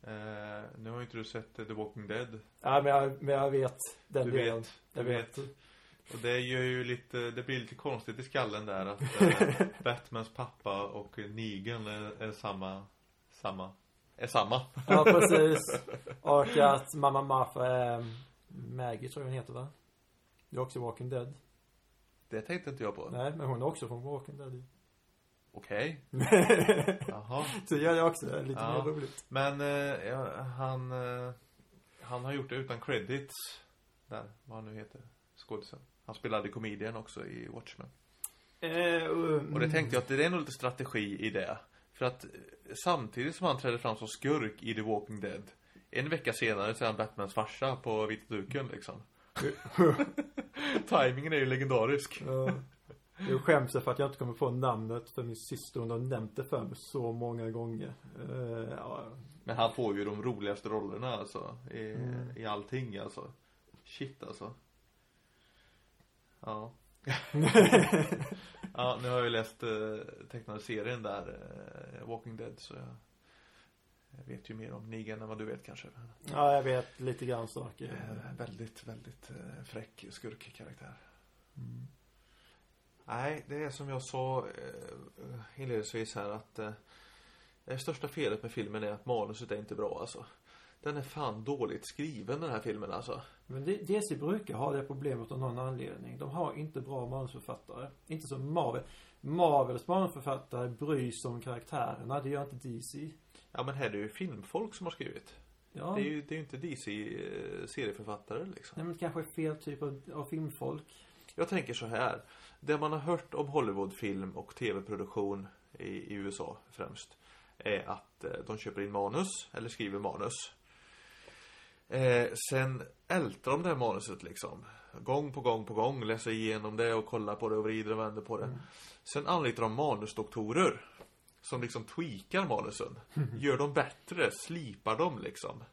Eh, nu har inte du sett eh, The Walking Dead. Ja, men jag, men jag vet den Du delen. vet, Jag du vet. Och det gör ju lite, det blir lite konstigt i skallen där att eh, Batmans pappa och Negan är, är samma, samma, är samma. Ja, precis. Och att mamma Martha är Maggie tror jag hon heter va? Det är också Walking Dead. Det tänkte inte jag på. Nej, men hon är också från Walking Dead. Okej. Jaha. Så gör jag också. Det lite Ja. mer roligt. Men eh, ja, han, eh, han har gjort det utan credits. Där, vad han nu heter, skådisen. Han spelade komedien också i Watchmen. Eh, um, Och det tänkte jag att det är nog lite strategi i det. För att eh, samtidigt som han trädde fram som skurk i The Walking Dead. En vecka senare så är han Batmans farsa på vita duken liksom. Timingen är ju legendarisk. Ja. Jag skäms för att jag inte kommer på namnet för min syster. Hon har nämnt det för mig så många gånger. Eh, ja. Men han får ju de roligaste rollerna alltså. I, Mm. i allting alltså. Shit alltså. Ja. ja, nu har jag ju läst eh, tecknade serien där, eh, Walking Dead, så jag, jag vet ju mer om Negan än vad du vet kanske. ja, jag vet lite grann saker. Eh, väldigt, väldigt eh, fräck skurkkaraktär. Mm. Nej, det är som jag sa eh, inledningsvis här att eh, det största felet med filmen är att manuset är inte bra alltså. Den är fan dåligt skriven den här filmen alltså. Men DC brukar ha det problemet av någon anledning. De har inte bra manusförfattare. Inte som Marvel. Marvels manusförfattare bryr sig om karaktärerna. Det gör inte DC. Ja men här är det ju filmfolk som har skrivit. Ja. Det är ju det är ju inte DC eh, serieförfattare liksom. Nej men kanske fel typ av, av filmfolk. Jag tänker så här. Det man har hört om Hollywoodfilm och tv-produktion i, i USA främst. Är att eh, de köper in manus, eller skriver manus. Eh, sen ältar de det här manuset liksom. Gång på gång på gång. Läser igenom det och kollar på det och vrider och vänder på det. Sen anlitar de manusdoktorer. Som liksom tweakar manusen. Gör dem bättre, slipar dem liksom.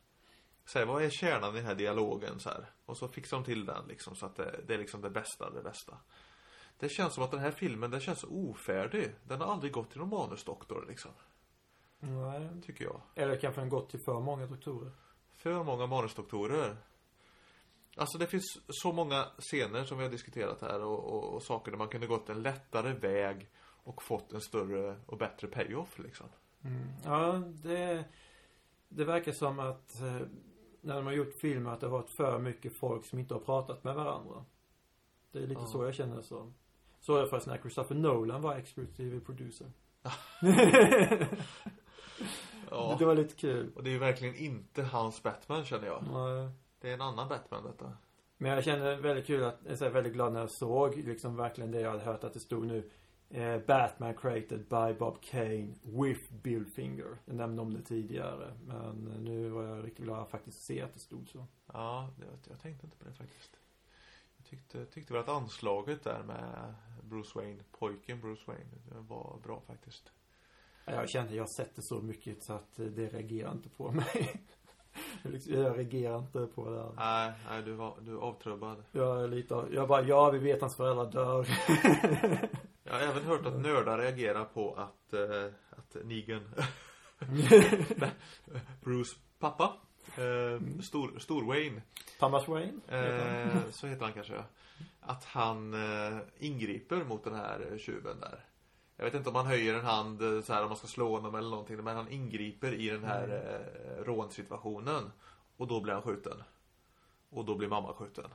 Säg vad är kärnan i den här dialogen så här. Och så fixar de till den liksom så att det, det är liksom det bästa, det bästa. Det känns som att den här filmen, den känns ofärdig. Den har aldrig gått till någon manusdoktor liksom. Nej. Tycker jag. Eller kanske den gått till för många doktorer. För många manusdoktorer. Alltså det finns så många scener som vi har diskuterat här och, och, och saker där man kunde gått en lättare väg och fått en större och bättre payoff liksom. Mm. Ja, det, det verkar som att eh, när de har gjort filmer att det har varit för mycket folk som inte har pratat med varandra. Det är lite Ja. så jag känner det som. Så är det förresten när Christopher Nolan var executive producer. Ja. Det var lite kul. Och det är verkligen inte hans Batman känner jag. Nej. Det är en annan Batman detta. Men jag kände väldigt kul att, jag är väldigt glad när jag såg liksom verkligen det jag hade hört att det stod nu. Eh, Batman created by Bob Kane with Bill Finger. Jag nämnde om det tidigare. Men nu var jag riktigt glad att faktiskt se att det stod så. Ja, jag tänkte inte på det faktiskt. Tyckte, tyckte väl att anslaget där med Bruce Wayne, pojken Bruce Wayne, var bra faktiskt. Jag kände, jag har sett det så mycket så att det reagerar inte på mig. Jag liksom- jag reagerar inte på det. Nej, nej du, var, du är avtrubbad. Jag är lite av- jag bara, ja vi vet hans föräldrar dör. Jag har även hört att nördar reagerar på att, eh, att Negan, Bruce pappa, eh, stor, stor Wayne, Thomas Wayne. heter eh, så heter han kanske, att han eh, ingriper mot den här tjuven där. Jag vet inte om han höjer en hand eh, så här om man ska slå honom eller någonting, men han ingriper i den här eh, rånsituationen. Och då blir han skjuten. Och då blir mamma skjuten.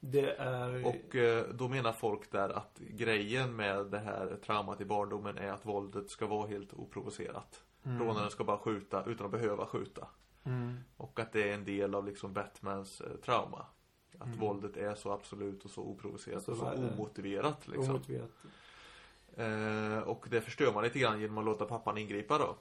Det är... Och eh, då menar folk där att grejen med det här traumat i barndomen är att våldet ska vara helt oprovocerat. Mm. Rånaren ska bara skjuta utan att behöva skjuta. Mm. Och att det är en del av liksom Batmans eh, trauma. Att Mm. våldet är så absolut och så oprovocerat Så och så omotiverat liksom. Omotiverat. Eh, och det förstör man lite grann genom att låta pappan ingripa då.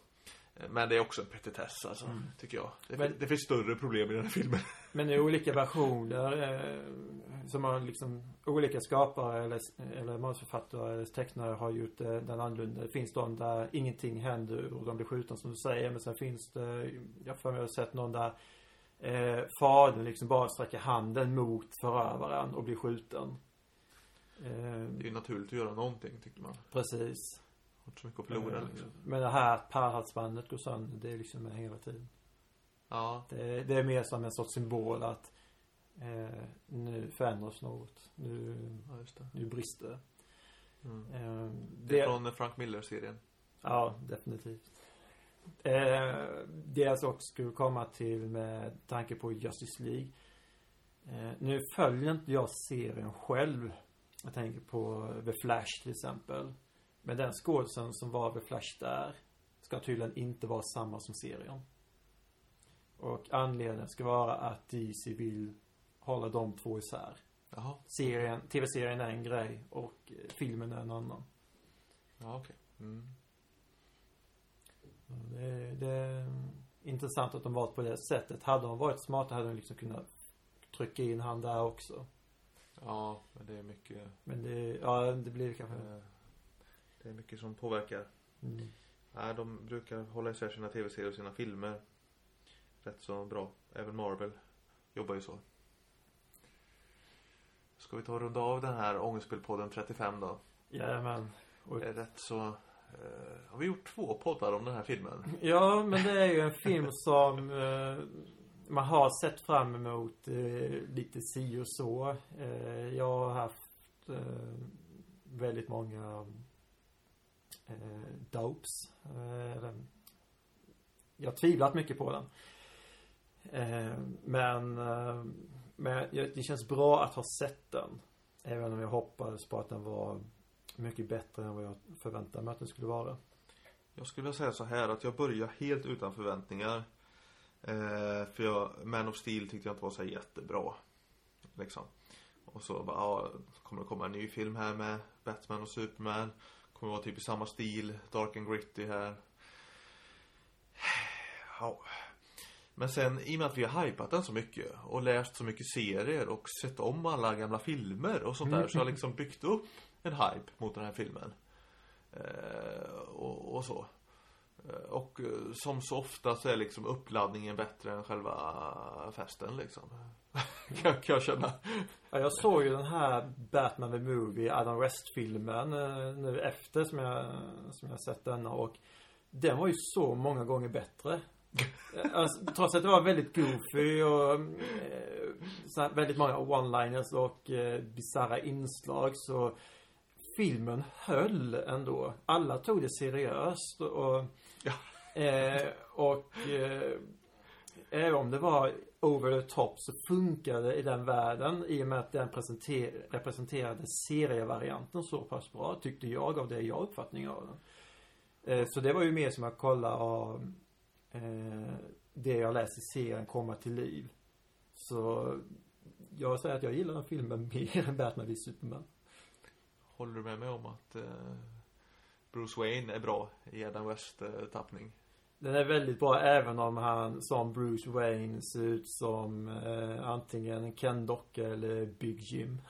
Eh, Men det är också en petitess alltså, Mm. tycker jag. Det, Men- det finns större problem i den här filmen. Men i olika versioner eh, som har liksom olika skapare eller, eller manusförfattare eller tecknare har gjort eh, den annorlunda. Det finns de där ingenting händer och de blir skjutna som du säger. Men sen finns det, jag för mig har sett någon där eh, fadern liksom bara sträcker handen mot förövaren och blir skjuten. Eh, Det är ju naturligt att göra någonting, tycker man. precis. Har inte så mycket att förlora liksom. Men det här att pärlhalsbandet går sönder, det är liksom med hela tiden. Ja, Det, det är mer som en sorts symbol att eh, nu förändras något. Nu, ja just det. nu brister det. Mm. Eh, Det är från Frank Miller-serien. Ja, definitivt. Eh, det jag också skulle komma till med tanke på Justice League. Eh, nu följer inte jag serien själv. Jag tänker på The Flash till exempel. Men den skådisen som var The Flash där ska tydligen inte vara samma som serien. Och anledningen ska vara att DC vill hålla de två isär. Jaha, Serien, tv-serien är en grej och eh, filmen är en annan. ja okej. Mm. Det, det är intressant att de valt på det sättet. Hade de varit smarta hade de liksom kunnat trycka in han där också. Ja, men det är mycket Men det, ja det blir kanske... eh, Det är mycket som påverkar. Mm. Nej, de brukar hålla isär sina tv-serier och sina filmer rätt så bra. Även Marvel jobbar ju så. Ska vi ta och runda av den här Ångestspelpodden 35 då? Jajamän. Och, Det är rätt så... Eh, har vi gjort två poddar om den här filmen? ja, men det är ju en film som eh, man har sett fram emot eh, lite si och så. Jag har haft väldigt många eh, dopes. Eh, jag har tvivlat mycket på den. Eh, men eh, men jag- det känns bra att ha sett den. Även om jag hoppades på att den var mycket bättre än vad jag förväntade mig att den skulle vara. Jag skulle vilja säga så här att jag börjar helt utan förväntningar. Eh, för jag, Man of Steel tyckte jag inte var så jättebra. Liksom. Och så bara, ja, kommer det komma en ny film här med Batman och Superman. Kommer vara typ i samma stil, dark and gritty här. Ja. Men sen i och med att vi har hypat den så mycket och läst så mycket serier och sett om alla gamla filmer och sånt där så har jag liksom byggt upp en hype mot den här filmen. Eh, och, och så. Eh, och eh, som så ofta så är liksom uppladdningen bättre än själva festen liksom. kan, kan jag känna. Ja, jag såg ju den här Batman the Movie, Adam West-filmen eh, nu efter som jag, som jag sett denna och den var ju så många gånger bättre. Alltså, trots att det var väldigt goofy och eh, så här, väldigt många one-liners och eh, bisarra inslag så filmen höll ändå. Alla tog det seriöst och Ja. eh, och eh, även om det var over the top så funkade i den världen i och med att den presenter- representerade serievarianten så pass bra tyckte jag av det jag uppfattning av den. Eh, så det var ju mer som att kolla av eh, det jag läst i serien komma till liv. Så jag säger att jag gillar den filmen mer än Batman v Superman. Håller du med mig om att eh, Bruce Wayne är bra i Adam West eh? Den är väldigt bra även om han som Bruce Wayne ser ut som eh, antingen Ken Docka eller Big Jim.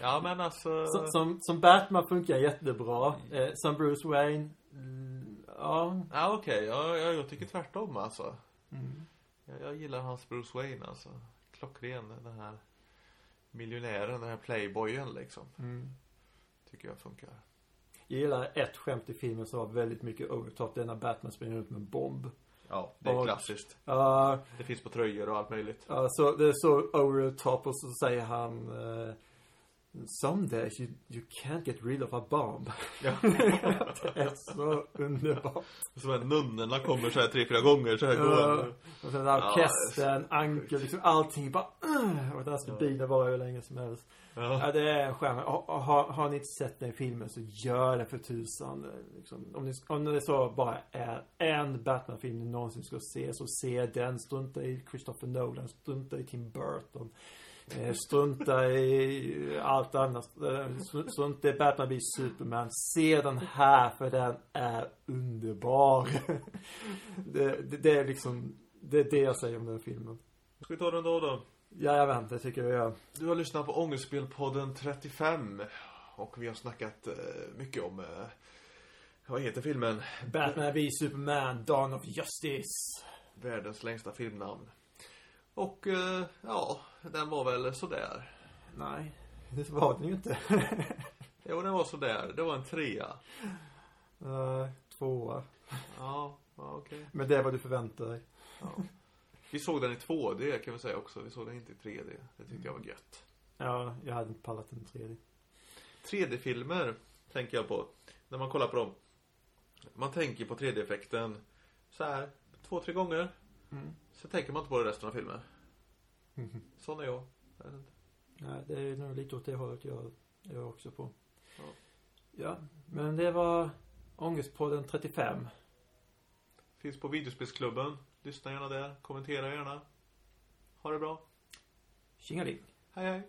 Ja men alltså. Som, som, som Batman funkar jättebra. Eh, som Bruce Wayne, mm, ja. Ja okej, ja, ja, jag tycker tvärtom alltså. Mm. Jag, jag gillar hans Bruce Wayne alltså. Klockren den här miljonären, den här playboyen liksom. Mm. Tycker jag funkar. Jag gillar ett skämt i filmen som var väldigt mycket overtop. Det är när Batman springer ut med en bomb. Ja, det är Och- klassiskt. Ja, Det finns på tröjor och allt möjligt. ja, så det är så over the top och så säger han eh, Some days you, you can't get rid of a bomb. Ja. det är så underbart. Som att nunnorna kommer så här tre, fyra gånger så här gående. Och sen orkestern, ankel, liksom allting bara Och den ska bilen vara hur länge som helst. Ja, Ja. det är en stjärna. Har, har, har ni inte sett den filmen så gör det för tusan. Liksom, om, ni, om det så bara är en Batman-film ni någonsin ska se så se den. Strunta i Christopher Nolan, strunta i Tim Burton. Eh, strunta i allt annat. Eh, str- Strunta i Batman v Superman. Se den här för den är underbar. det, det, det är liksom, det är det jag säger om den filmen. Ska vi ta den då då? Jajamän, det tycker jag vi gör. Du har lyssnat på Ångestspelpodden 35. Och vi har snackat eh, mycket om, vad heter filmen? Batman v Superman, Dawn of Justice. Världens längsta filmnamn. Och eh, ja, den var väl sådär. Nej, det var den ju inte. Jo, den var sådär. Det var en trea. uh, tvåa. Ja, okej. Men det är vad du förväntar dig. Ja. Vi såg den i 2D kan vi säga också. Vi såg den inte i 3D. Det tyckte jag var gött. Ja, jag hade inte pallat en tredje. 3D-filmer tänker jag på. När man kollar på dem. Man tänker på 3D-effekten så här två, tre gånger. Mm. Så tänker man inte på det resten av filmen. Mhm. Sån är jag. Nej, det är nog lite åt det hållet jag, jag är också på. Ja. Ja, men det var Ångestpodden 35. Finns på videospelsklubben. Lyssna gärna där. Kommentera gärna. Ha det bra. Tjingeling. Hej hej.